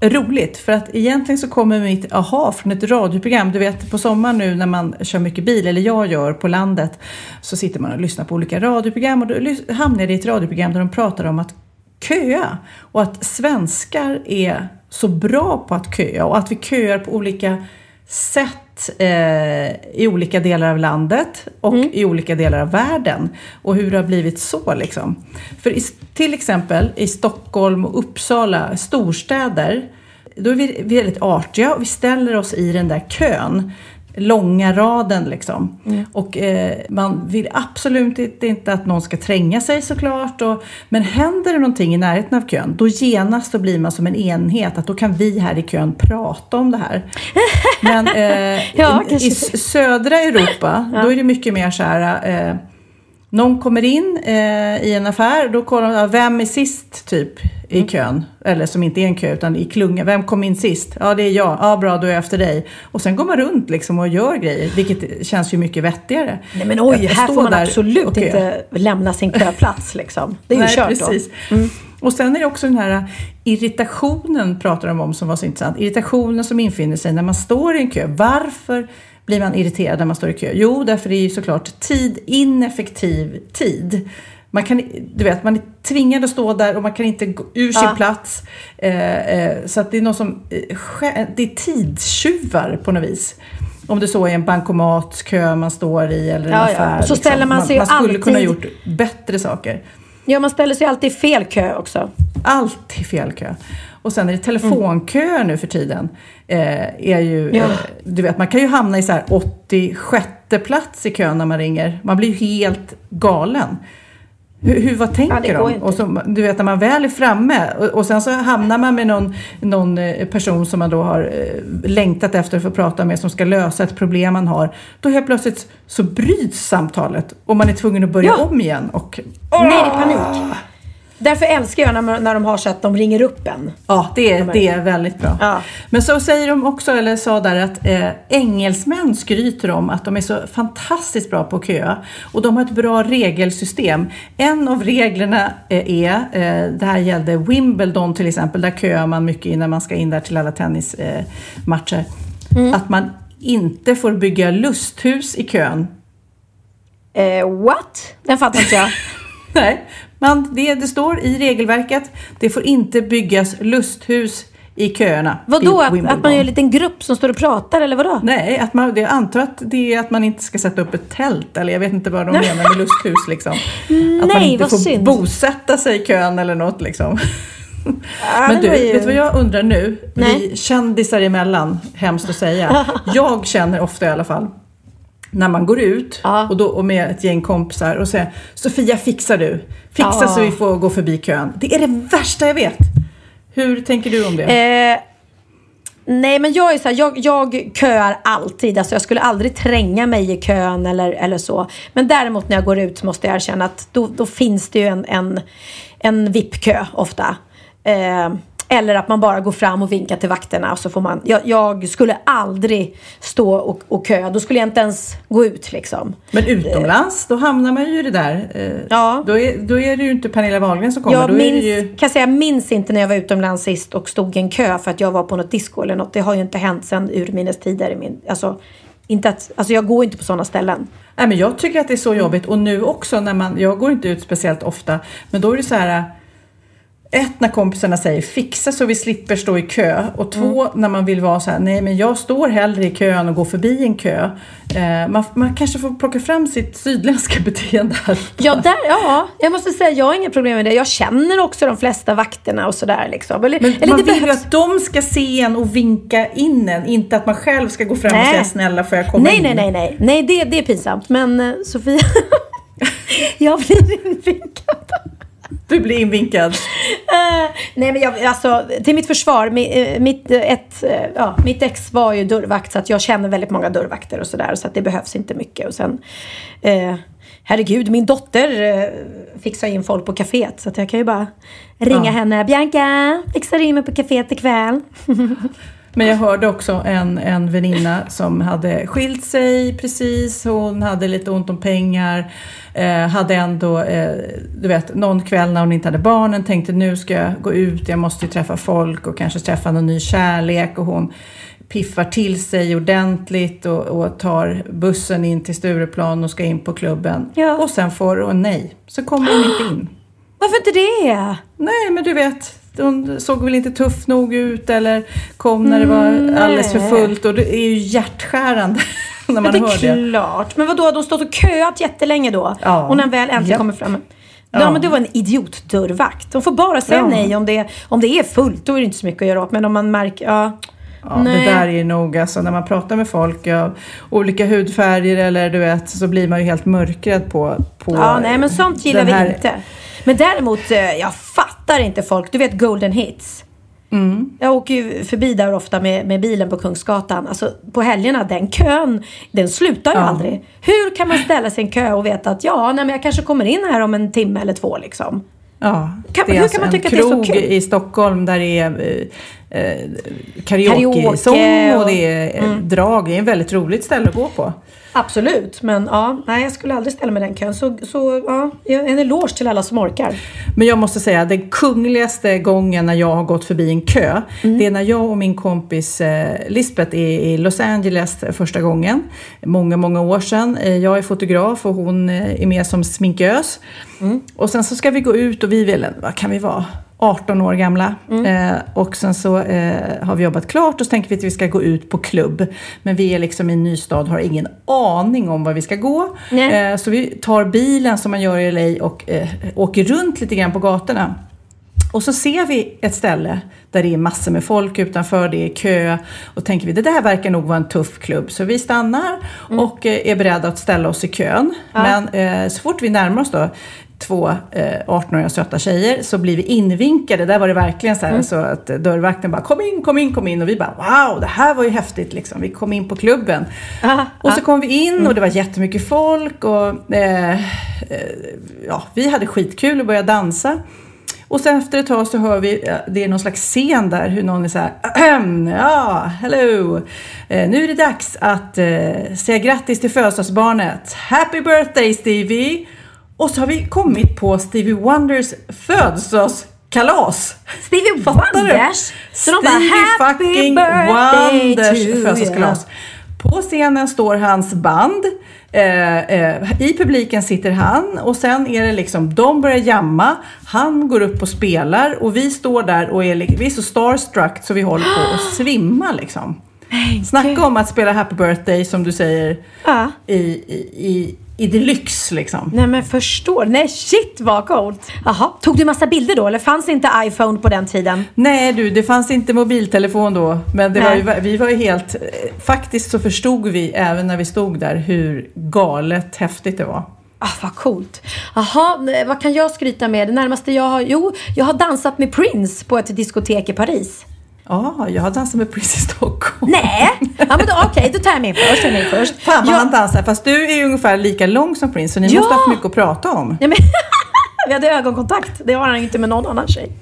roligt för att egentligen så kommer mitt aha från ett radioprogram. Du vet på sommaren nu när man kör mycket bil, eller jag gör på landet, så sitter man och lyssnar på olika radioprogram och då hamnar jag i ett radioprogram där de pratar om att köa och att svenskar är så bra på att köa och att vi köar på olika sett eh, i olika delar av landet och i olika delar av världen. Och hur det har blivit så liksom. För i, till exempel i Stockholm och Uppsala, storstäder, då är vi väldigt artiga och vi ställer oss i den där kön. Långa raden liksom. Och eh, man vill absolut inte, att någon ska tränga sig såklart. Och, men händer det någonting i närheten av kön, då genast så blir man som en enhet. Att då kan vi här i kön prata om det här. Men eh, Ja, i, i södra Europa, då är det mycket mer så här. Eh, någon kommer in eh, i en affär, då kollar man, ja, vem är sist typ i Mm. kön? Eller som inte är en kö utan i klunga, vem kom in sist? Ja det är jag, ja bra då är jag efter dig. Och sen går man runt liksom och gör grejer, vilket känns ju mycket vettigare. Nej men oj, här får man absolut köa. inte lämna sin köplats liksom. Det är ju Nej, kört precis. då. Mm. Och sen är det också den här irritationen pratar de om som var så intressant. Irritationen som infinner sig när man står i en kö. Varför blir man irriterad när man står i kö? Jo, därför är ju såklart tid, ineffektiv tid. Man, kan, du vet, man är tvingad att stå där och man kan inte gå ur sin Ja. plats. Eh, eh, så att det är något som, eh, det är tidstjuvar på något vis. Om det så är en bankomatskö man står i eller en Ja, ja. affär. Och så ställer man sig ju man skulle kunna alltid- gjort bättre saker. Ja, man ställer sig alltid i fel kö också. Allt i fel kö. Och sen är det telefonköer nu för tiden. Eh, är ju, Ja. eh, du vet, man kan ju hamna i så här 86 plats i kön när man ringer. Man blir ju helt galen. Hur, hur, vad tänker Ja, de? Och så, du vet när man väl är framme och, och sen så hamnar man med någon, någon eh, person som man då har eh, längtat efter att få prata med som ska lösa ett problem man har. Då helt plötsligt så bryts samtalet och man är tvungen att börja Ja. om igen. Och, Nej, det är panik. Därför älskar jag när, man, när de har så att de ringer upp en. Ja, det är, det är väldigt bra. Ja. Men så säger de också, eller sa där att eh, engelsmän skryter om att de är så fantastiskt bra på att köa. Och de har ett bra regelsystem. En av reglerna eh, är, eh, det här gällde Wimbledon till exempel, där köar man mycket innan man ska in där till alla tennismatcher. Eh, matcher. Att man inte får bygga lusthus i kön. Eh, what? Den fattar inte jag. Nej, man, det, det står i regelverket, det får inte byggas lusthus i köerna. Vadå? Att, man gör en liten grupp som står och pratar eller vadå? Nej, att man, jag antar att det är att man inte ska sätta upp ett tält eller jag vet inte vad de menar med lusthus liksom. Att man Nej, inte vad får synd. bosätta sig i kön eller något liksom. Ja, Men du, ju- vet du vad jag undrar nu? Nej. Vi kändisar emellan, hemskt att säga. Jag känner ofta i alla fall, när man går ut Ja. och, då, och med ett gäng kompisar och säger Sofia fixar du? Fixa Ja. så vi får gå förbi kön. Det är det värsta jag vet. Hur tänker du om det? Eh, nej men jag är så här, jag, jag köar alltid. Alltså jag skulle aldrig tränga mig i kön eller, eller så. Men däremot när jag går ut så måste jag erkänna att då, då finns det ju en, en, en VIP-kö ofta. Eh, eller att man bara går fram och vinkar till vakterna och så får man. Jag, jag skulle aldrig stå och, och köa. Då skulle jag inte ens gå ut liksom. Men utomlands, då hamnar man ju i det där. Eh, Ja. Då, är, då är det ju inte Pernilla Wahlgren som kommer. Jag då minns, det ju... kan säga, jag minns inte när jag var utomlands sist och stod i en kö för att jag var på något disco eller något. Det har ju inte hänt sedan urminnes tider. i Min, alltså, inte att, alltså jag går inte på sådana ställen. Nej, men jag tycker att det är så jobbigt och nu också när man, jag går inte ut speciellt ofta, men då är det så här ett, när kompisarna säger fixa så vi slipper stå i kö. Och två, när man vill vara så här, nej men jag står hellre i kön och går förbi en kö. Eh, man, man kanske får plocka fram sitt sydländska beteende här. Ja, där, ja, jag måste säga jag har inga problem med det. Jag känner också de flesta vakterna och sådär. Liksom. Eller, Men eller man vill ju behövs- att de ska se en och vinka in en, inte att man själv ska gå fram och Nej. säga snälla får jag komma Nej, in? nej, nej, nej. Nej, det, det är pinsamt. Men eh, Sofia, jag blir invinkad. Du blir invinkad. Eh, nej men jag, alltså, till mitt försvar, mi- eh, mitt, eh, ett, ja, mitt ex var ju dörrvakt så att jag känner väldigt många dörrvakter och sådär så att det behövs inte mycket. Och sen, eh, herregud, min dotter eh, fixar in folk på kaféet så att jag kan ju bara ringa Ja. henne. Bianca, fixar in mig på kaféet ikväll. Men jag hörde också en, en väninna som hade skilt sig precis. Hon hade lite ont om pengar. Eh, hade ändå, eh, du vet, någon kväll när hon inte hade barnen tänkte nu ska jag gå ut, jag måste ju träffa folk och kanske träffa någon ny kärlek. Och hon piffar till sig ordentligt och, och tar bussen in till Stureplan och ska in på klubben. Ja. Och sen får hon nej, så kommer hon inte in. Varför inte det? Nej, men du vet, hon såg väl inte tuff nog ut eller kom när det var alldeles för fullt. Och det är ju hjärtskärande när man ja, det hör det. klart. Men vadå, de stått och köat jättelänge då? Ja. Och när väl äntligen Ja. kommer fram. Ja, Ja. men det var en idiotdörrvakt. De får bara säga Ja. nej om det, om det är fullt. Då är det inte så mycket att göra åt. Men om man märker, ja. Ja, nej. det där är nog alltså när man pratar med folk av olika hudfärger eller du vet så blir man ju helt mörkrädd på, på Ja, nej men sånt gillar vi inte. Men däremot, eh, jag fattar inte folk. Du vet Golden Hits. Mm. Jag åker ju förbi där ofta med, med bilen på Kungsgatan. Alltså på helgerna, den kön, den slutar ju Ja. aldrig. Hur kan man ställa sig i en kö och veta att ja, nej, men jag kanske kommer in här om en timme eller två liksom. Ja, Kan- hur alltså kan man tycka att det är så kul? i Stockholm där det är eh, eh, Karaoke karaoke-sång och och- det är eh, drag. Det är ett väldigt roligt ställe att gå på. Absolut, men ja, nej jag skulle aldrig ställa mig den kön. Så, så ja, en eloge till alla som orkar. Men jag måste säga, den kungligaste gången när jag har gått förbi en kö, Mm. det är när jag och min kompis eh, Lisbeth är i Los Angeles första gången. Många, många år sedan. Eh, jag är fotograf och hon eh, är med som sminkös. Mm. Och sen så ska vi gå ut och vi vill, vad kan vi vara? 18 år gamla. Mm. Eh, och sen så eh, har vi jobbat klart och så tänker vi att vi ska gå ut på klubb. Men vi är liksom i en ny stad har ingen aning om var vi ska gå. Eh, så vi tar bilen som man gör i LA och eh, åker runt lite grann på gatorna. Och så ser vi ett ställe där det är massor med folk utanför, det är kö och tänker vi det där verkar nog vara en tuff klubb. Så vi stannar och eh, är beredda att ställa oss i kön. Men eh, så fort vi närmar oss då två eh, 18-åriga söta tjejer så blir vi invinkade. Där var det verkligen så, här, så att eh, dörrvakten bara kom in, kom in, kom in och vi bara wow, det här var ju häftigt liksom. Vi kom in på klubben. Aha, och så kom vi in och det var jättemycket folk och eh, eh, ja, vi hade skitkul och började dansa. Och sen efter ett tag så hör vi, eh, det är någon slags scen där, hur någon är så här, "Ahem, ja, hello, eh, nu är det dags att eh, säga grattis till födelsedagsbarnet. Happy birthday Stevie! Och så har vi kommit på Stevie Wonders födelsedagskalas. Stevie Fattar du? Wonders? Så de bara, Stevie "Happy fucking Wonders to you." födelsedagskalas. På scenen står hans band. Eh, eh, I publiken sitter han och sen är det liksom, de börjar jamma. Han går upp och spelar och vi står där och är, vi är så starstruck så vi håller på att svimma liksom. Snacka om att spela Happy birthday som du säger Ja. i, i, i, i deluxe liksom. Nej men förstår. Nej shit vad coolt. Jaha, tog du massa bilder då eller fanns inte iPhone på den tiden? Nej du, det fanns inte mobiltelefon då. Men det var ju, vi var ju helt... eh, Faktiskt så förstod vi även när vi stod där hur galet häftigt det var. Ah, vad coolt. Jaha, nej, vad kan jag skryta med? Det närmaste jag har... Jo, jag har dansat med Prince på ett diskotek i Paris. Ja, jag har dansat med Prince i Stockholm. Nej! Ja, men då- Okej, då tar jag mig först. Mig först. Fan vad jag, han dansar. Fast du är ju ungefär lika lång som Prince så ni Ja! måste ha haft mycket att prata om. Nej, men, vi hade ögonkontakt. Det har han inte med någon annan tjej.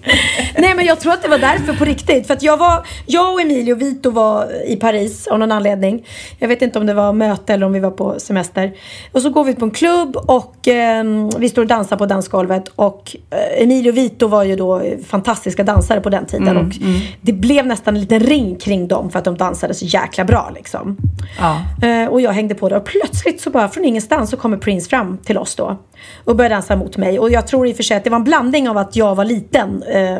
Nej, men jag tror att det var därför på riktigt. För att jag, var, jag och Emilio Vito var i Paris av någon anledning. Jag vet inte om det var möte eller om vi var på semester. Och så går vi på en klubb och eh, vi står och dansar på dansgolvet. Och eh, Emilio Vito var ju då fantastiska dansare på den tiden. och det blev nästan en liten ring kring dem för att de dansade så jäkla bra liksom. Ja. Eh, och jag hängde på det och plötsligt så bara från ingenstans så kommer Prince fram till oss då. Och började dansa mot mig. Och jag tror i och för sig att det var en blandning av att jag var liten eh,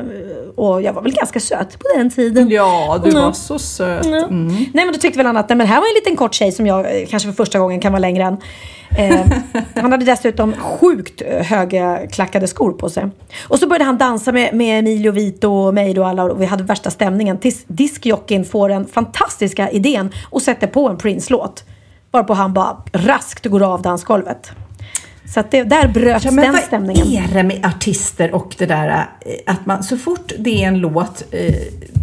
och jag var väl ganska söt på den tiden. Ja, du Mm. var så söt. Ja. Nej men då tyckte väl han att nej, men här var en liten kort tjej som jag eh, kanske för första gången kan vara längre än. Eh, han hade dessutom sjukt höga klackade skor på sig. Och så började han dansa med, med Emilio Vito och mig då alla och vi hade värsta stämningen. Tills diskjockeyn får den fantastiska idén och sätter på en Prince-låt. Varpå han bara raskt går av dansgolvet. Så det, där bröts Ja, men den vad stämningen. är det med artister och det där eh, att man så fort det är en låt eh,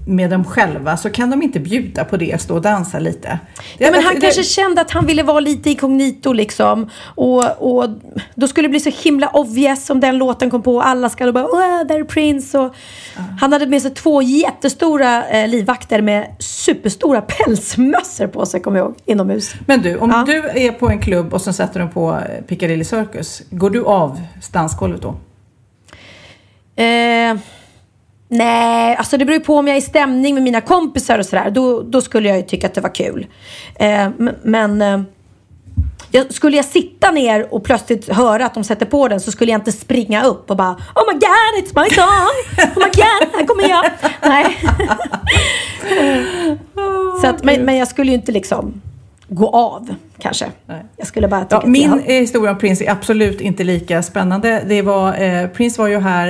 med dem själva så kan de inte bjuda på det, stå och dansa lite. Ja, men han det- kanske kände att han ville vara lite inkognito liksom. Och, och då skulle det bli så himla obvious om den låten kom på. och Alla då bara Åh, där är Prince. Och Han hade med sig två jättestora eh, livvakter med superstora pälsmössor på sig, kommer jag ihåg, inomhus. Men du, om Ja. du är på en klubb och så sätter de på eh, Piccadilly Circus, går du av dansgolvet då? Eh, nej, alltså det beror ju på om jag är i stämning med mina kompisar och sådär. Då, då skulle jag ju tycka att det var kul. Eh, men eh, skulle jag sitta ner och plötsligt höra att de sätter på den så skulle jag inte springa upp och bara Oh my god, it's my song! Oh my god, här kommer jag! Nej. så att, men, men jag skulle ju inte liksom gå av kanske. Nej. Jag skulle bara tycka Ja, min jag, eh, historia om Prince är absolut inte lika spännande. Det var, eh, Prince var ju här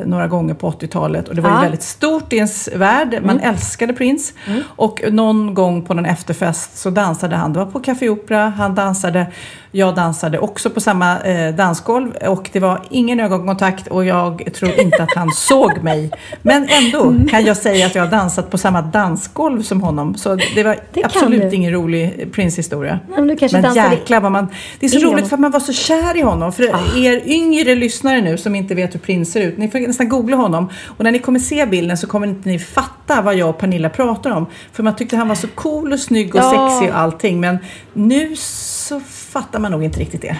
eh, några gånger på 80-talet och det var ju Ja. väldigt stort i ens värld. Man älskade Prince. Och någon gång på någon efterfest så dansade han. Det var på Café Opera. Han dansade. Jag dansade också på samma eh, dansgolv och det var ingen ögonkontakt och jag tror inte att han såg mig. Men ändå kan jag säga att jag har dansat på samma dansgolv som honom. Så det var Det absolut ingen rolig Prince-historia. Nej, men du kanske Men jäklar vad man... Det är så roligt honom. för att man var så kär i honom. För Ah. er yngre lyssnare nu som inte vet hur Prince ser ut, ni får nästan googla honom. Och när ni kommer se bilden så kommer inte ni fatta vad jag och Pernilla pratar om. För man tyckte han var så cool och snygg och Ja. sexig och allting. Men nu så fattar man nog inte riktigt det.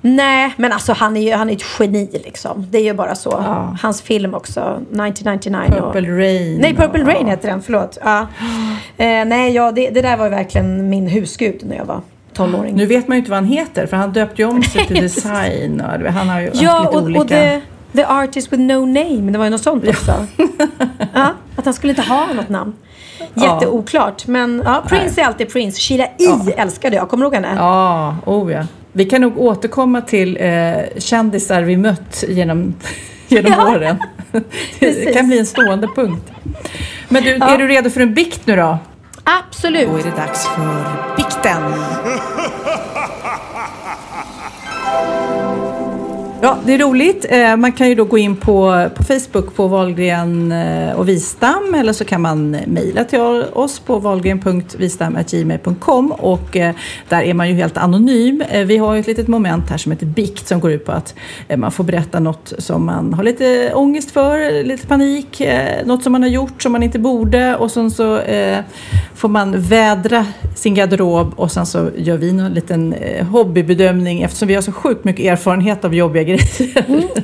Nej, men alltså han är ju han är ett geni liksom. Det är ju bara så. Ja. Hans film också, 1999. och- Purple Rain. Nej, Purple och- Rain heter den, förlåt. Ja. Eh, nej, ja, det, det där var ju verkligen min husgud när jag var tonåring. Nu vet man ju inte vad han heter för han döpte ju om sig till design. Och du vet, han har ju haft ja, lite och, olika... och the, the Artist with no name, det var ju något sånt också. ja, att han skulle inte ha något namn. Jätteoklart. Men ja, Prince är alltid Prince. Sheila E. älskade jag. Kommer du ihåg henne? Ja, oh ja. Vi kan nog återkomma till eh, kändisar vi mött genom, genom Ja. åren. Det kan bli en stående punkt. Men du, Ja. är du redo för en bikt nu då? Absolut. Då är det dags för bikten. Ja, det är roligt. Eh, man kan ju då gå in på, på Facebook på Wahlgren eh, och Wistam eller så kan man mejla till oss på valgren.vistam.gmail.com och eh, där är man ju helt anonym. Vi har ju ett litet moment här som heter bikt som går ut på att man får berätta något som man har lite ångest för, lite panik, något som man har gjort som man inte borde och sen så får man vädra sin garderob och sen så gör vi en liten hobbybedömning eftersom vi har så sjukt mycket erfarenhet av jobbiga grejer.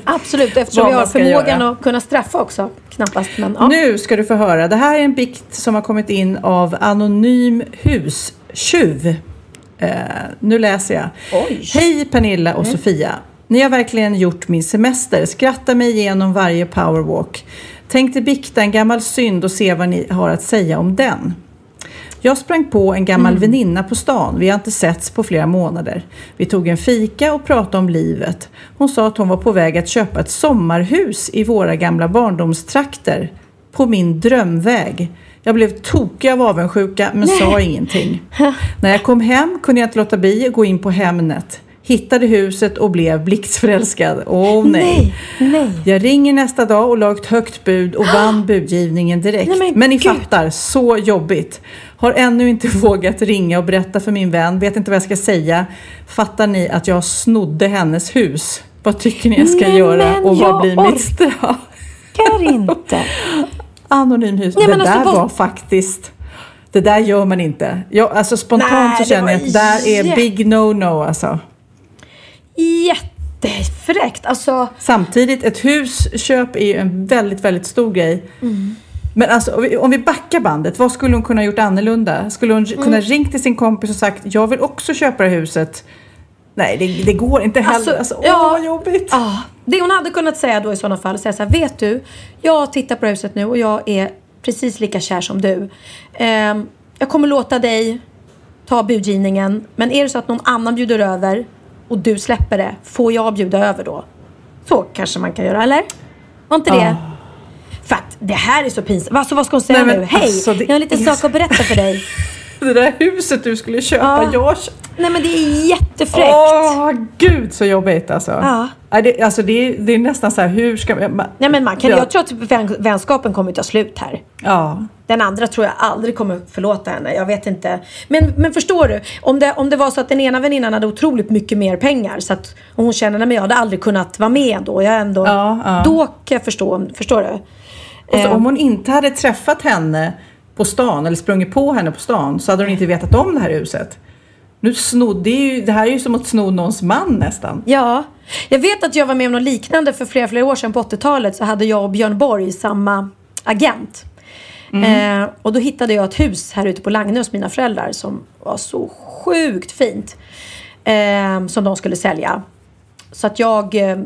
Absolut, eftersom vi har förmågan göra. att kunna straffa också. Knappast, men ja. Nu ska du få höra. Det här är en bikt som har kommit in av Anonym hustjuv. Eh, nu läser jag. Oj. Hej Pernilla och Sofia. Ni har verkligen gjort min semester. Skratta mig igenom varje powerwalk. Tänkte bikta en gammal synd och se vad ni har att säga om den. Jag sprang på en gammal väninna på stan. Vi har inte setts på flera månader. Vi tog en fika och pratade om livet. Hon sa att hon var på väg att köpa ett sommarhus i våra gamla barndomstrakter. På min drömväg. Jag blev tokig av avundsjuka men sa ingenting. När jag kom hem kunde jag inte låta bli att gå in på Hemnet. Hittade huset och blev blixtförälskad. Åh nej. Nej, nej. Jag ringer nästa dag och la ett högt bud och vann budgivningen direkt. Nej, men men ni gud. fattar, så jobbigt. Har ännu inte vågat ringa och berätta för min vän, vet inte vad jag ska säga. Fattar ni att jag snodde hennes hus? Vad tycker ni jag ska Nej, göra och vad blir mitt straff? inte. Anonym hus. Nej, det där alltså, var faktiskt... Det där gör man inte. Jag, alltså spontant Nej, så det känner jag att där är big no-no alltså. Jättefräckt. Alltså, Samtidigt, ett husköp är ju en väldigt, väldigt stor grej. Men alltså, om vi- backar bandet, vad skulle hon kunna gjort annorlunda? Skulle hon kunna ringt till sin kompis och sagt, jag vill också köpa det huset? Nej, det, det går inte heller. Alltså, Alltså, åh, ja. vad jobbigt. Ja, det hon hade kunnat säga då i sådana fall, säga så här, vet du, jag tittar på huset nu och jag är precis lika kär som du. Ehm, jag kommer låta dig ta budgivningen, men är det så att någon annan bjuder över och du släpper det, får jag bjuda över då? Så kanske man kan göra, eller? Var inte det? För att det här är så pinsamt. Alltså vad ska hon säga Nej, nu? Hej, alltså, det jag har en liten är sak att berätta för dig. Det där huset du skulle köpa, Ja. jag... Nej men det är jättefräckt. Åh, gud så jobbigt alltså. Ja. Nej, det, alltså det, är, det är nästan så här, hur ska man... Nej men man kan, Ja. jag tror att vän, vänskapen kommer ta slut här. Ja. Den andra tror jag aldrig kommer förlåta henne. Jag vet inte. Men, men förstår du? Om det, om det var så att den ena väninnan hade otroligt mycket mer pengar. Så att hon känner att jag hade aldrig kunnat vara med då. Jag ändå Ja, ja. Då kan jag förstå. Förstår du? Och så, Eh. om hon inte hade träffat henne på stan eller sprungit på henne på stan så hade hon inte vetat om det här huset. Nu snodde det, ju, det här är ju som att sno någons man nästan. Ja. Jag vet att jag var med om något liknande för flera, flera år sedan på 80-talet. Så hade jag och Björn Borg samma agent. Eh, och då hittade jag ett hus här ute på Lagnö hos mina föräldrar som var så sjukt fint. Eh, som de skulle sälja. Så att jag eh,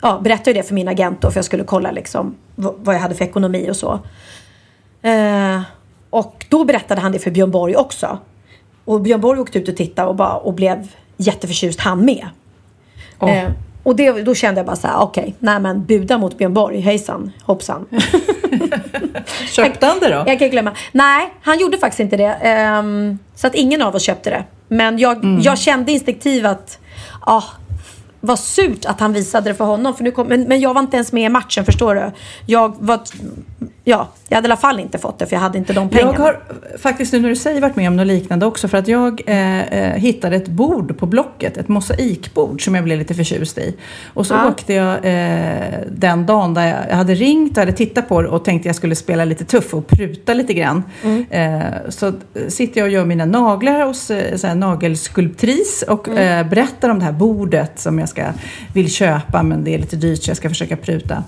ja, berättade det för min agent då, för jag skulle kolla liksom vad jag hade för ekonomi och så. Eh, och då berättade han det för Björn Borg också. Och Björn Borg åkte ut och tittade och, bara, och blev jätteförtjust han med. Eh, och det, då kände jag bara så här, okej, nej men buda mot Björn Borg, hejsan, hoppsan. Köpte han det då? Jag kan glömma. Nej, han gjorde faktiskt inte det. Ehm, så att ingen av oss köpte det. Men jag, Mm. jag kände instinktivt att, ah, vad surt att han visade det för honom. För nu kom, men, men jag var inte ens med i matchen, förstår du? Jag var, ja, jag hade i alla fall inte fått det för jag hade inte de pengarna. Jag har faktiskt nu när du säger varit med om något liknande också för att jag eh, eh, hittade ett bord på Blocket, ett mosaikbord som jag blev lite förtjust i. Och så Ja. åkte jag eh, den dagen där jag, hade ringt och hade tittat på det och tänkte jag skulle spela lite tuff och pruta lite grann. Eh, så sitter jag och gör mina naglar hos eh, nagelskulptris och eh, berättar om det här bordet som jag ska, vill köpa men det är lite dyrt så jag ska försöka pruta.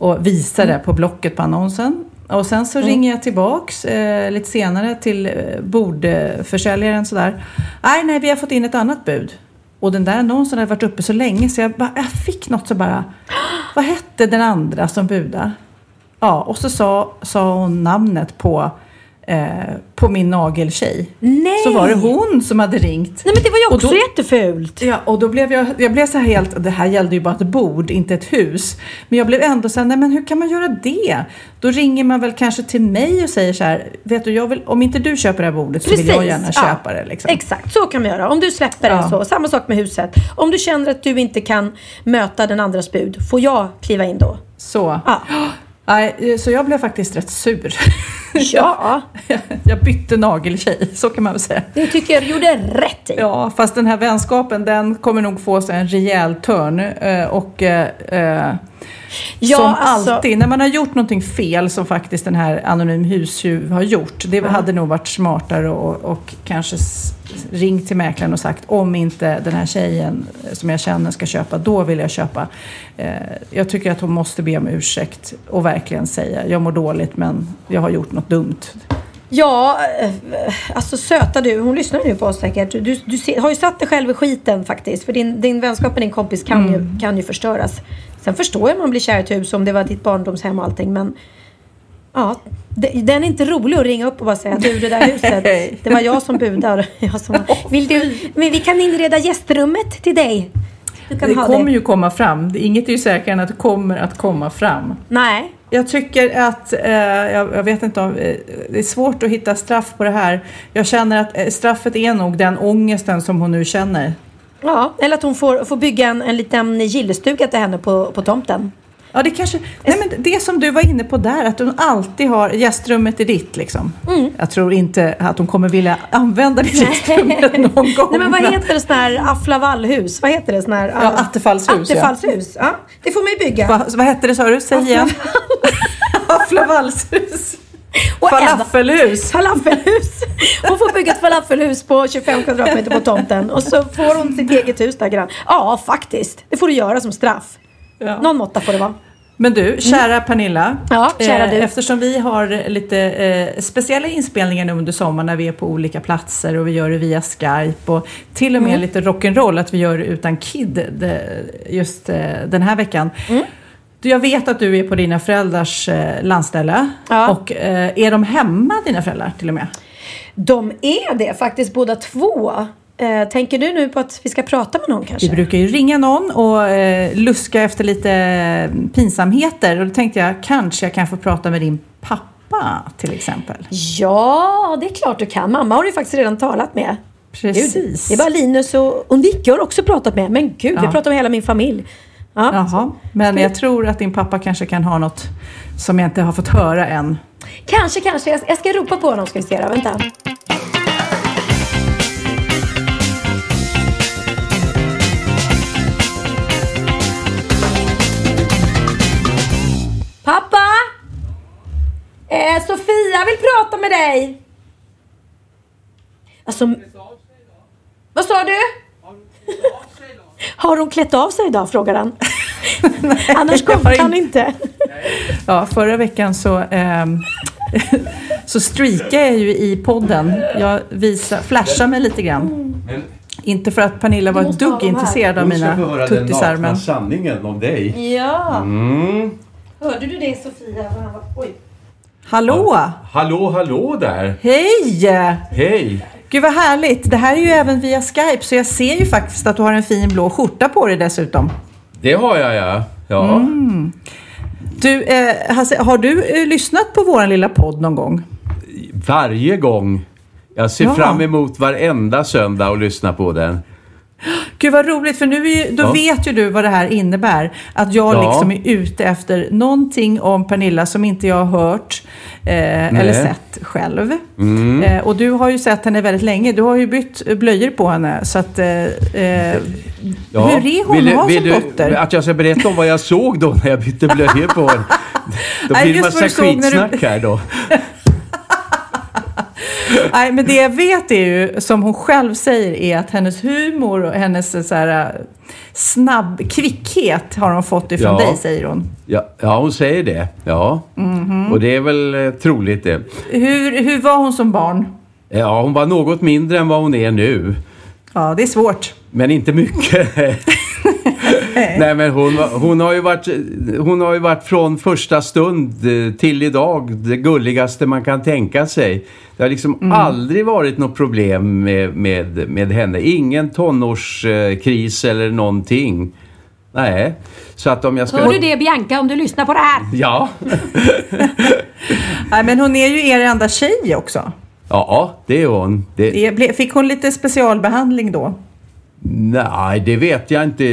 Och visar det på Blocket på annonsen. Och sen så ringer jag tillbaks eh, lite senare till eh, bordförsäljaren sådär. Nej, nej, vi har fått in ett annat bud. Och den där annonsen hade varit uppe så länge så jag, bara, jag fick något så bara, vad hette den andra som budade? Ja, och så sa, sa hon namnet på, eh, på min nageltjej. Nej! Så var det hon som hade ringt. Nej men det var ju Och också då- jättefult. Ja, och då blev jag, jag blev så här helt, det här gällde ju bara ett bord, inte ett hus. Men jag blev ändå så här, nej men hur kan man göra det? Då ringer man väl kanske till mig och säger så här, vet du, jag vill, om inte du köper det här bordet så vill jag gärna ja. köpa det. Liksom. Exakt, så kan man göra. Om du släpper det Ja. så. Samma sak med huset. Om du känner att du inte kan möta den andras bud, får jag kliva in då? Så. Ja. Nej, så jag blev faktiskt rätt sur. Ja, jag bytte nageltjej, så kan man väl säga. det tycker jag du gjorde rätt i. Ja, fast den här vänskapen den kommer nog få sig en rejäl törn. eh, Och eh, eh, Ja, som alltså- alltid, när man har gjort någonting fel som faktiskt den här Anonym hustjuv har gjort. Det hade nog varit smartare och, och kanske ringt till mäklaren och sagt om inte den här tjejen eh, som jag känner ska köpa, då vill jag köpa. Jag tycker att hon måste be om ursäkt och verkligen säga jag mår dåligt men jag har gjort något dumt. Ja, eh, alltså söta du. Hon lyssnar nu på oss säkert. Du, du har ju satt dig själv i skiten faktiskt. För din, din vänskap med din kompis kan, Mm. ju, kan ju förstöras. Sen förstår jag om man blir kär i ett hus om det var ditt barndomshem och allting. Men ja, den är inte rolig att ringa upp och bara säga du det där huset. Det var jag som budar. Jag som, vill du, men vi kan inreda gästrummet till dig. Du kan Det ha kommer det. ju komma fram. Inget är ju säkrare än att det kommer att komma fram. Nej. Jag tycker att, eh, jag, jag vet inte om, eh, det är svårt att hitta straff på det här. Jag känner att eh, straffet är nog den ångesten som hon nu känner. Ja, eller att hon får, får bygga en, en liten gillestuga till henne på, på tomten. Ja, det kanske, nej men det som du var inne på där, att hon alltid har gästrummet i ditt liksom. Mm. Jag tror inte att hon kommer vilja använda det gästrummet någon gång. Nej men vad heter det sån här afflavallhus? Vad heter det sån här? Ja, attefallshus, ja. Attefallshus, ja. Det får man ju bygga. Va, vad hette det sa du? Säg igen. Afflavalshus. Och Falafelhus. Falafelhus. Hon får bygga ett falafelhus på 25 kvadratmeter på tomten. Och så får hon sitt eget hus där grann. Ja, faktiskt. Det får du göra som straff. Ja. Någon måtta får det vara. Men du, kära Pernilla. Ja, kära eh. Eftersom vi har lite eh, speciella inspelningar nu under sommaren när vi är på olika platser och vi gör det via Skype och till och med Mm. lite rock'n'roll att vi gör det utan Kid det, just eh, den här veckan. Mm. Du, Jag vet att du är på dina föräldrars eh, landställe Ja. och eh, är de hemma dina föräldrar till och med? De är det faktiskt båda två. Eh, tänker du nu på att vi ska prata med någon kanske? Vi brukar ju ringa någon och eh, luska efter lite pinsamheter och då tänkte jag kanske jag kan få prata med din pappa till exempel. Ja, det är klart du kan. Mamma har du ju faktiskt redan talat med. Precis. Gud, det är bara Linus och, och Nicke har också pratat med. Men gud, vi Ja. pratar med hela min familj. Ja. Jaha, men jag tror att din pappa kanske kan ha något som jag inte har fått höra än. Kanske, kanske. Jag, jag ska ropa på honom ska vi se då. Vänta. Pappa! Eh, Sofia vill prata med dig. Alltså... Vad sa du? Har hon klätt av sig idag? Frågar han. Annars kommer han inte-. Ja, förra veckan så, ehm, så streakade jag ju i podden. Jag visar, flashade mig lite grann. Inte för att Pernilla var Du ett dugg intresserad av Hon ska få mina höra den tuttisar. nakna sanningen om dig. Ja. Mm. Hörde du det Sofia? Vad han var- Oj. Hallå! Hallå, hallå där! Hej! Hej! Gud vad härligt. Det här är ju även via Skype så jag ser ju faktiskt att du har en fin blå skjorta på dig dessutom. Det har jag ja. Ja, Mm. Du, eh, Hasse, har du eh, lyssnat på vår lilla podd någon gång? varje gång. Jag ser Ja. fram emot varenda söndag och lyssna på den. Gud vad roligt, för nu är då Ja. vet ju du vad det här innebär. Att jag Ja. liksom är ute efter någonting om Pernilla som inte jag har hört eh, eller sett själv. Mm. Eh, och du har ju sett henne väldigt länge. Du har ju bytt blöjor på henne. Så att, eh, eh, Ja. Hur är hon vill, att ha vill som du dotter? Att jag ska berätta om vad jag såg då när jag bytte blöjor på henne? Då blir det massa du när du- skitsnack här då. Nej, men det jag vet är ju, som hon själv säger, är att hennes humor och hennes så här, eh, snabb kvickhet har hon fått ifrån Ja. dig, säger hon. Ja, ja, hon säger det. Ja. Mhm. Och det är väl eh, troligt det. Hur, hur var hon som barn? Ja, hon var något mindre än vad hon är nu. Ja, det är svårt. Men inte mycket. Nej, men hon, hon, har ju varit, hon har ju varit från första stund eh, till idag det gulligaste man kan tänka sig. Det har liksom Mm. aldrig varit något problem med, med, med henne. Ingen tonårskris eller någonting. Nej, så att om jag ska... Hör du det Bianca om du lyssnar på det här? Ja. Nej, men hon är ju er enda tjej också. ja, det är hon. Det, Fick hon lite specialbehandling då? Nej, det vet jag inte.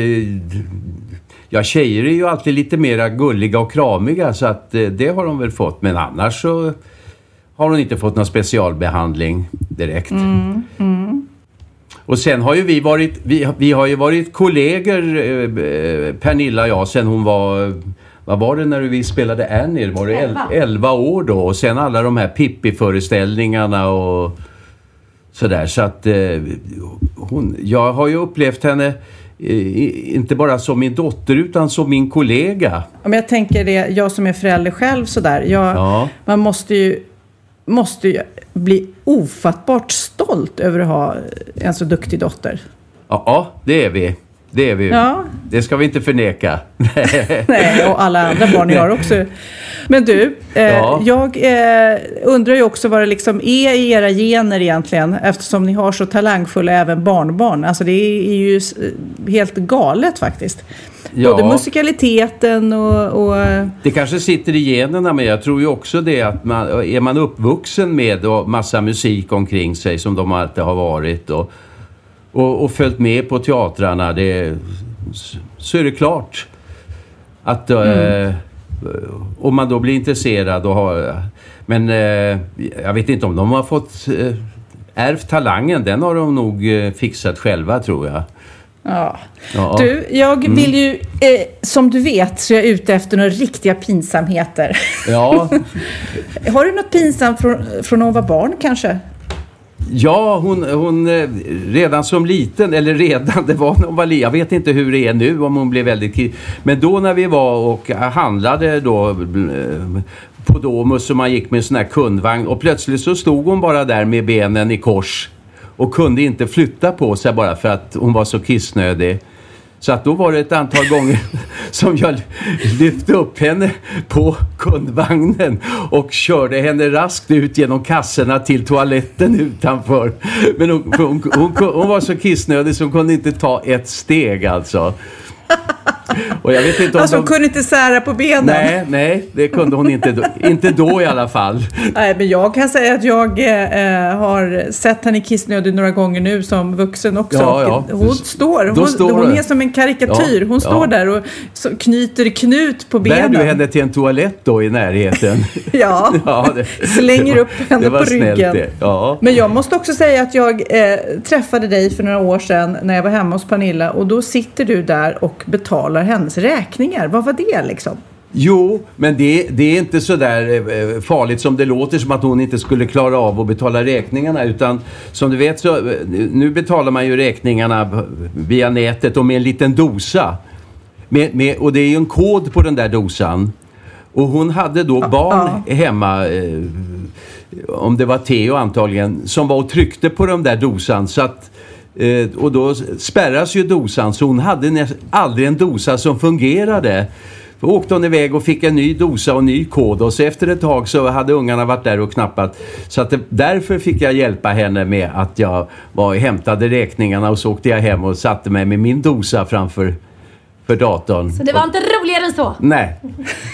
Ja, tjejer är ju alltid lite mera gulliga och kramiga så att eh, det har de väl fått. Men annars så har hon inte fått någon specialbehandling direkt. Och sen har ju vi varit, vi, vi har ju varit kollegor, eh, Pernilla och jag, sen hon var, vad var det när vi spelade Annie? Var det el, 11 år då? Och sen alla de här Pippi-föreställningarna och sådär. Så att eh, hon, jag har ju upplevt henne eh, inte bara som min dotter utan som min kollega. Om jag tänker det, jag som är förälder själv sådär. Jag, Ja. Man måste ju, måste ju bli ofattbart stolt över att ha en så duktig dotter. Ja, ja det är vi. Det är vi. Ja. Det ska vi inte förneka. Nej, och alla andra barn jag har också. Men du, eh, Ja. jag eh, undrar ju också vad det liksom är i era gener egentligen. Eftersom ni har så talangfulla även barnbarn. Alltså det är ju s- helt galet faktiskt. Ja. Både musikaliteten och... och Det kanske sitter i generna men jag tror ju också det att man, är man uppvuxen med massa musik omkring sig som de alltid har varit och, och, och följt med på teatrarna det, så är det klart att eh, om man då blir intresserad och har men eh, jag vet inte om de har fått eh, ärvt talangen den har de nog eh, fixat själva tror jag. Ja. Ja. Du, jag vill ju, eh, som du vet, så är jag ute efter några riktiga pinsamheter. Ja, Har du något pinsamt från, från när hon var barn kanske? Ja, hon, hon eh, redan som liten, eller redan, det var när hon var liten. Jag vet inte hur det är nu om hon blev väldigt Men då när vi var och handlade då eh, på Domus och man gick med en sån här kundvagn och plötsligt så stod hon bara där med benen i kors och kunde inte flytta på sig bara för att hon var så kissnödig. Så att då var det ett antal gånger som jag lyfte upp henne på kundvagnen och körde henne raskt ut genom kassorna till toaletten utanför. Men hon, hon, hon, hon var så kissnödig så hon kunde inte ta ett steg alltså. Och jag vet inte om Alltså hon de... kunde inte sära på benen. Nej, nej, det kunde hon inte då. Inte då i alla fall. Nej, men jag kan säga att jag eh, har sett henne kissnödig några gånger nu som vuxen också. Ja, ja. Hon står, hon, står hon är som en karikatyr. Ja, Hon står där och så knyter knut på Bär benen. du henne till en toalett då i närheten? Ja, det, slänger upp henne det var på snällt ryggen. Det. Ja. Men jag måste också säga att jag eh, träffade dig för några år sedan när jag var hemma hos Pernilla och då sitter du där och betalar hennes räkningar. Vad var det liksom? Jo, men det, det är inte så där eh, farligt som det låter som att hon inte skulle klara av att betala räkningarna utan som du vet så eh, nu betalar man ju räkningarna via nätet och med en liten dosa. Med, med, och det är ju en kod på den där dosan. Och hon hade då barn hemma, eh, om det var Theo antagligen, som var och tryckte på den där dosan så att Eh, och då spärras ju dosan så hon hade nä- aldrig en dosa som fungerade. Då åkte hon iväg och fick en ny dosa och ny kod och så efter ett tag så hade ungarna varit där och knappat. Så att det, därför fick jag hjälpa henne med att jag var hämtade räkningarna och så åkte jag hem och satte mig med min dosa framför för datorn. Så det var inte roligare än så. Nej,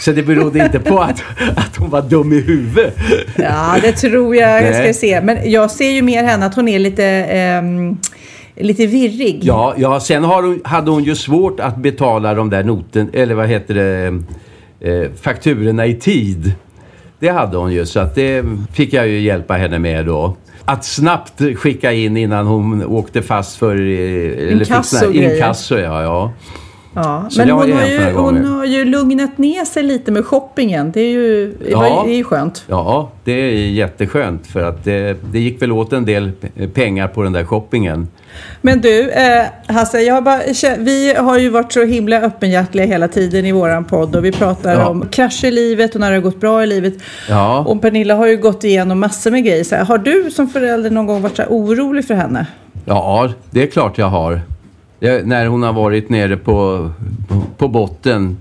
så det berodde inte på att, att hon var dum i huvudet. Ja, det tror jag. Jag ska Nej. se. Men jag ser ju mer henne att hon är lite, ehm, lite virrig. Ja, ja sen har hon, hade hon ju svårt att betala de där noten, eller vad heter det, eh, fakturorna i tid. Det hade hon ju, så att det fick jag ju hjälpa henne med då. Att snabbt skicka in innan hon åkte fast för... eh, Eller fick Inkasso grejer. Inkasso, ja. ja. Ja, Så men hon har, ju, hon har ju lugnat ner sig lite med shoppingen. Det är ju, Ja. det är ju skönt. Ja, det är jätteskönt för att det, det gick väl åt en del pengar på den där shoppingen. Men du, eh, Hasse, jag har bara, vi har ju varit så himla öppenhjärtliga hela tiden i våran podd och vi pratar Ja. om krascher i livet och när det har gått bra i livet. Ja. Och Pernilla har ju gått igenom massor med grejer. Så här, har du som förälder någon gång varit så här orolig för henne? Ja, det är klart jag har. När hon har varit nere på, på, på botten.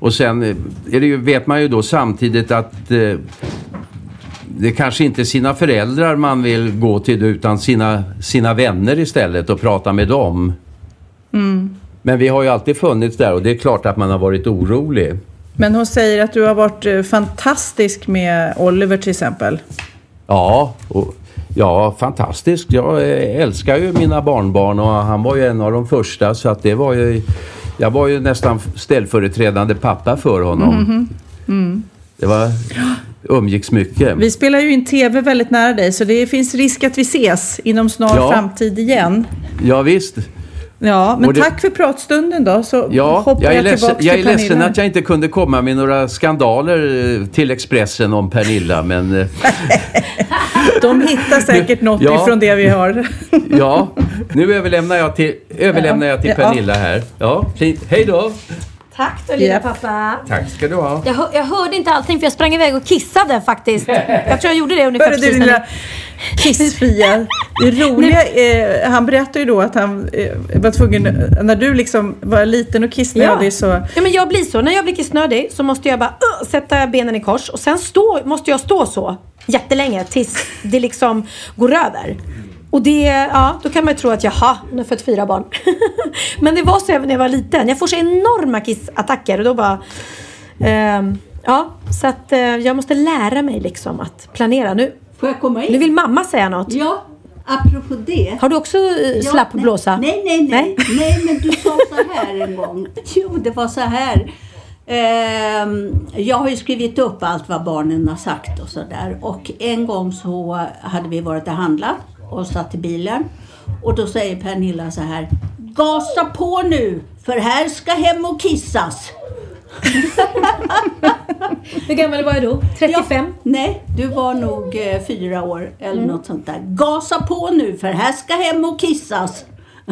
Och sen eh, är det ju, vet man ju då samtidigt att eh, det kanske inte är sina föräldrar man vill gå till utan sina, sina vänner istället och prata med dem. Men vi har ju alltid funnits där och det är klart att man har varit orolig. Men hon säger att du har varit eh, fantastisk med Oliver till exempel. Ja, och, ja, fantastiskt. Jag eh, älskar ju mina barnbarn och han var ju en av de första så att det var ju... Jag var ju nästan ställföreträdande pappa för honom. Det var... Umgicks mycket. Vi spelar ju in tv väldigt nära dig så det finns risk att vi ses inom snar Ja. framtid igen. Ja, visst. Ja, men det- tack för pratstunden då. Så Ja, hoppar jag jag, är, ledsen, tillbaka jag är till ledsen att jag inte kunde komma med några skandaler eh, till Expressen om Pernilla, men eh, De hittar säkert något Ja. ifrån det vi har. ja, nu överlämnar jag till, överlämnar jag till. Pernilla här. Ja, fint. Hej då! Tack då lilla Japp. pappa. Tack ska du ha. Jag, hör, jag hörde inte allting för jag sprang iväg och kissade faktiskt. Jag tror jag gjorde det ungefär du precis när lilla ni... kissfria. Det roliga, eh, han berättade ju då att han eh, var tvungen, när du liksom var liten och kissnödig så... Ja, men jag blir så. När jag blir kissnödig så måste jag bara uh, sätta benen i kors och sen stå, måste jag stå så jättelänge tills det liksom går över. Och det, ja, då kan man ju tro att jaha, hon har fött fyra barn. men det var så även när jag var liten. Jag får så enorma kissattacker och då bara... ehm, ja, så att eh, jag måste lära mig liksom att planera. Nu, Får jag komma in? nu vill mamma säga något. Ja, apropå det. Har du också eh, Ja, slapp nej, blåsa? Nej, nej, nej, nej. men du sa så här en gång. Jo, det var så här. Ehm, jag har ju skrivit upp allt vad barnen har sagt och sådär. Och en gång så hade vi varit och handlat och satt i bilen. Och då säger Pernilla så här. Gasa på nu, för här ska hem och kissas. Hur gammal var jag då? 35? Ja, nej, du var nog eh, fyra år eller något sånt där. Gasa på nu för här ska hem och kissas.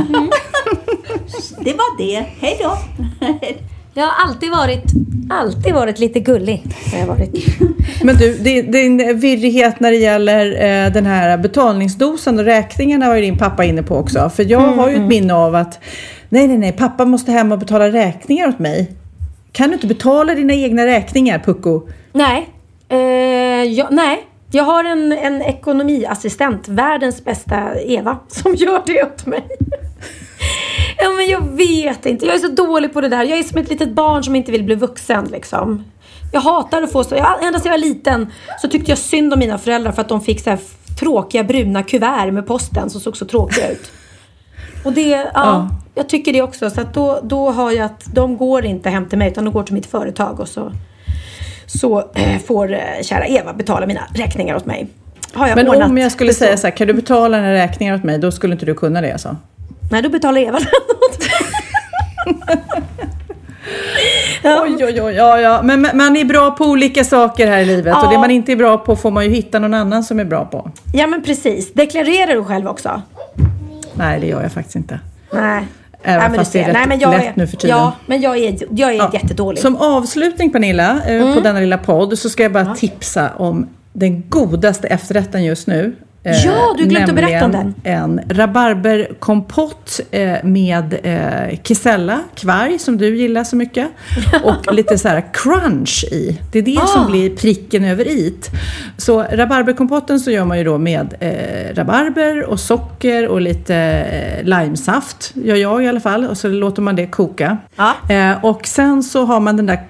det var det. Hej då. Jag har alltid varit, alltid varit lite gullig. Har jag varit. Men du, din, din virrighet när det gäller eh, den här betalningsdosan och räkningarna var ju din pappa inne på också. För jag har ju ett minne av att nej, nej, nej, pappa måste hem och betala räkningar åt mig. Kan du inte betala dina egna räkningar, Pucko? Nej. Eh, jag, nej. Jag har en, en ekonomiassistent, världens bästa Eva, som gör det åt mig. ja, men jag vet inte. Jag är så dålig på det där. Jag är som ett litet barn som inte vill bli vuxen liksom. Jag hatar att få så. Jag, ända sedan jag var liten så tyckte jag synd om mina föräldrar för att de fick så här tråkiga bruna kuvert med posten som såg så tråkiga ut. Och det, ja, Ja. jag tycker det också. Så att då, då har jag att de går inte hem till mig utan de går till mitt företag och så, så eh, får eh, kära Eva betala mina räkningar åt mig. Har jag Men ordnat om jag skulle säga så här, kan du betala dina räkningar åt mig? Då skulle inte du kunna det alltså? Nej, då betalar Eva mig. Oj, oj, oj, ja, ja. Men man är bra på olika saker här i livet och Ja. det man inte är bra på får man ju hitta någon annan som är bra på. Ja, men precis. Deklarerar du själv också? Nej, det gör jag faktiskt inte. Nej. Även Nej, men fast det är rätt Nej, men jag lätt är, nu för tiden. Ja, men jag är, jag är Ja. jättedålig. Som avslutning Pernilla, eh, Mm. på denna lilla podd så ska jag bara tipsa om den godaste efterrätten just nu. Eh, Ja, du glömde berätta om nämligen En rabarberkompott eh, med eh, kisella, kvarg som du gillar så mycket. Och lite så här crunch i. Det är det Ah. som blir pricken över it. Så rabarberkompotten så gör man ju då med eh, rabarber och socker och lite eh, limesaft. Gör jag i alla fall. Och så låter man det koka. Eh, och sen så har man den där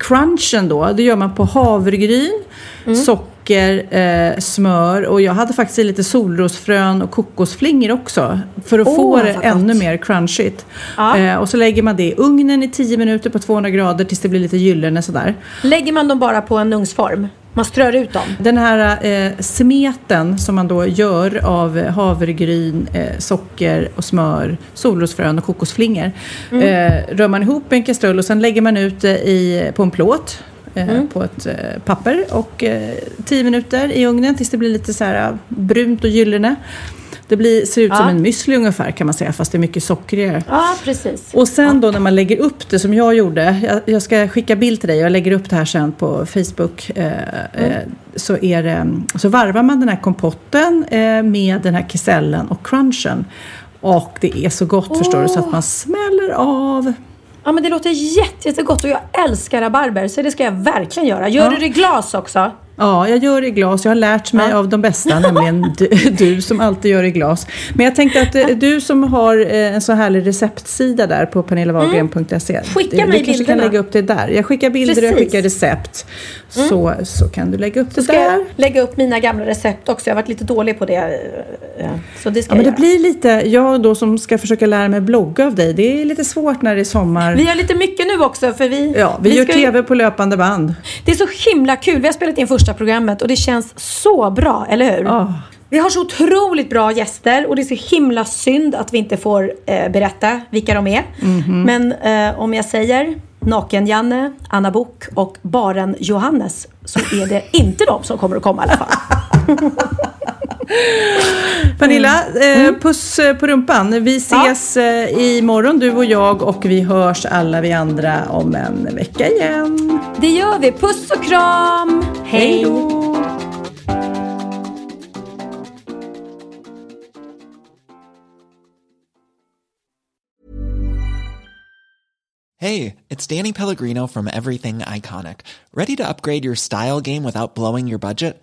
crunchen då. Det gör man på havregryn, Mm. socker, eh, smör och jag hade faktiskt i lite solrosfrön och kokosflingor också. För att Åh, få det ännu mer crunchigt. Ja. Eh, och så lägger man det i ugnen i 10 minuter på 200 grader tills det blir lite gyllene sådär. Lägger man dem bara på en ugnsform? Man strör ut dem? Den här eh, smeten som man då gör av eh, havregryn, eh, socker och smör, solrosfrön och kokosflingor. Mm. Eh, rör man ihop i en kastrull och sen lägger man ut det i, på en plåt. Eh, Mm. På ett eh, papper och eh, 10 minuter i ugnen tills det blir lite så här eh, brunt och gyllene. Det blir, ser ut som Ja. en müsli ungefär kan man säga fast det är mycket sockrigare. Ja, precis. Och sen då när man lägger upp det som jag gjorde, jag, jag ska skicka bild till dig, jag lägger upp det här sen på Facebook. Eh, eh, så, är det, så varvar man den här kompotten eh, med den här kesellen och crunchen. Och det är så gott förstår du, så att man smäller av. Ja, men det låter jätte, jättegott och jag älskar rabarber så det ska jag verkligen göra. Gör Ja. du det i glas också? Ja, jag gör i glas. Jag har lärt mig av de bästa, nämligen du, du som alltid gör i glas. Men jag tänkte att eh, du som har eh, en så härlig receptsida där på pernillawagren.se. Mm. Skicka du, mig Du kanske kan lägga upp det där. Jag skickar bilder och jag Precis. skickar recept. Mm. Så, så kan du lägga upp det Så ska där. jag lägga upp mina gamla recept också. Jag har varit lite dålig på det. Så det ska Ja, men jag det göra. blir lite, jag då som ska försöka lära mig blogga av dig, det är lite svårt när det är sommar. Vi har lite mycket nu också för vi... Ja, vi, gör ska tv på löpande band. Det är så himla kul. Vi har spelat in första programmet och det känns så bra, eller hur? Ja. Vi har så otroligt bra gäster och det är så himla synd att vi inte får eh, berätta vilka de är. Mhm. Men eh, om jag säger Naken-Janne, Anna Bok och Baren Johannes så är det inte de som kommer att komma i alla fall. Pernilla, Mm. eh, puss eh, på rumpan. Vi ses eh, imorgon du och jag och vi hörs alla vi andra om en vecka igen. Det gör vi. Puss och kram! Hej då! Hey, it's Danny Pellegrino from Everything Iconic. Ready to upgrade your style game without blowing your budget?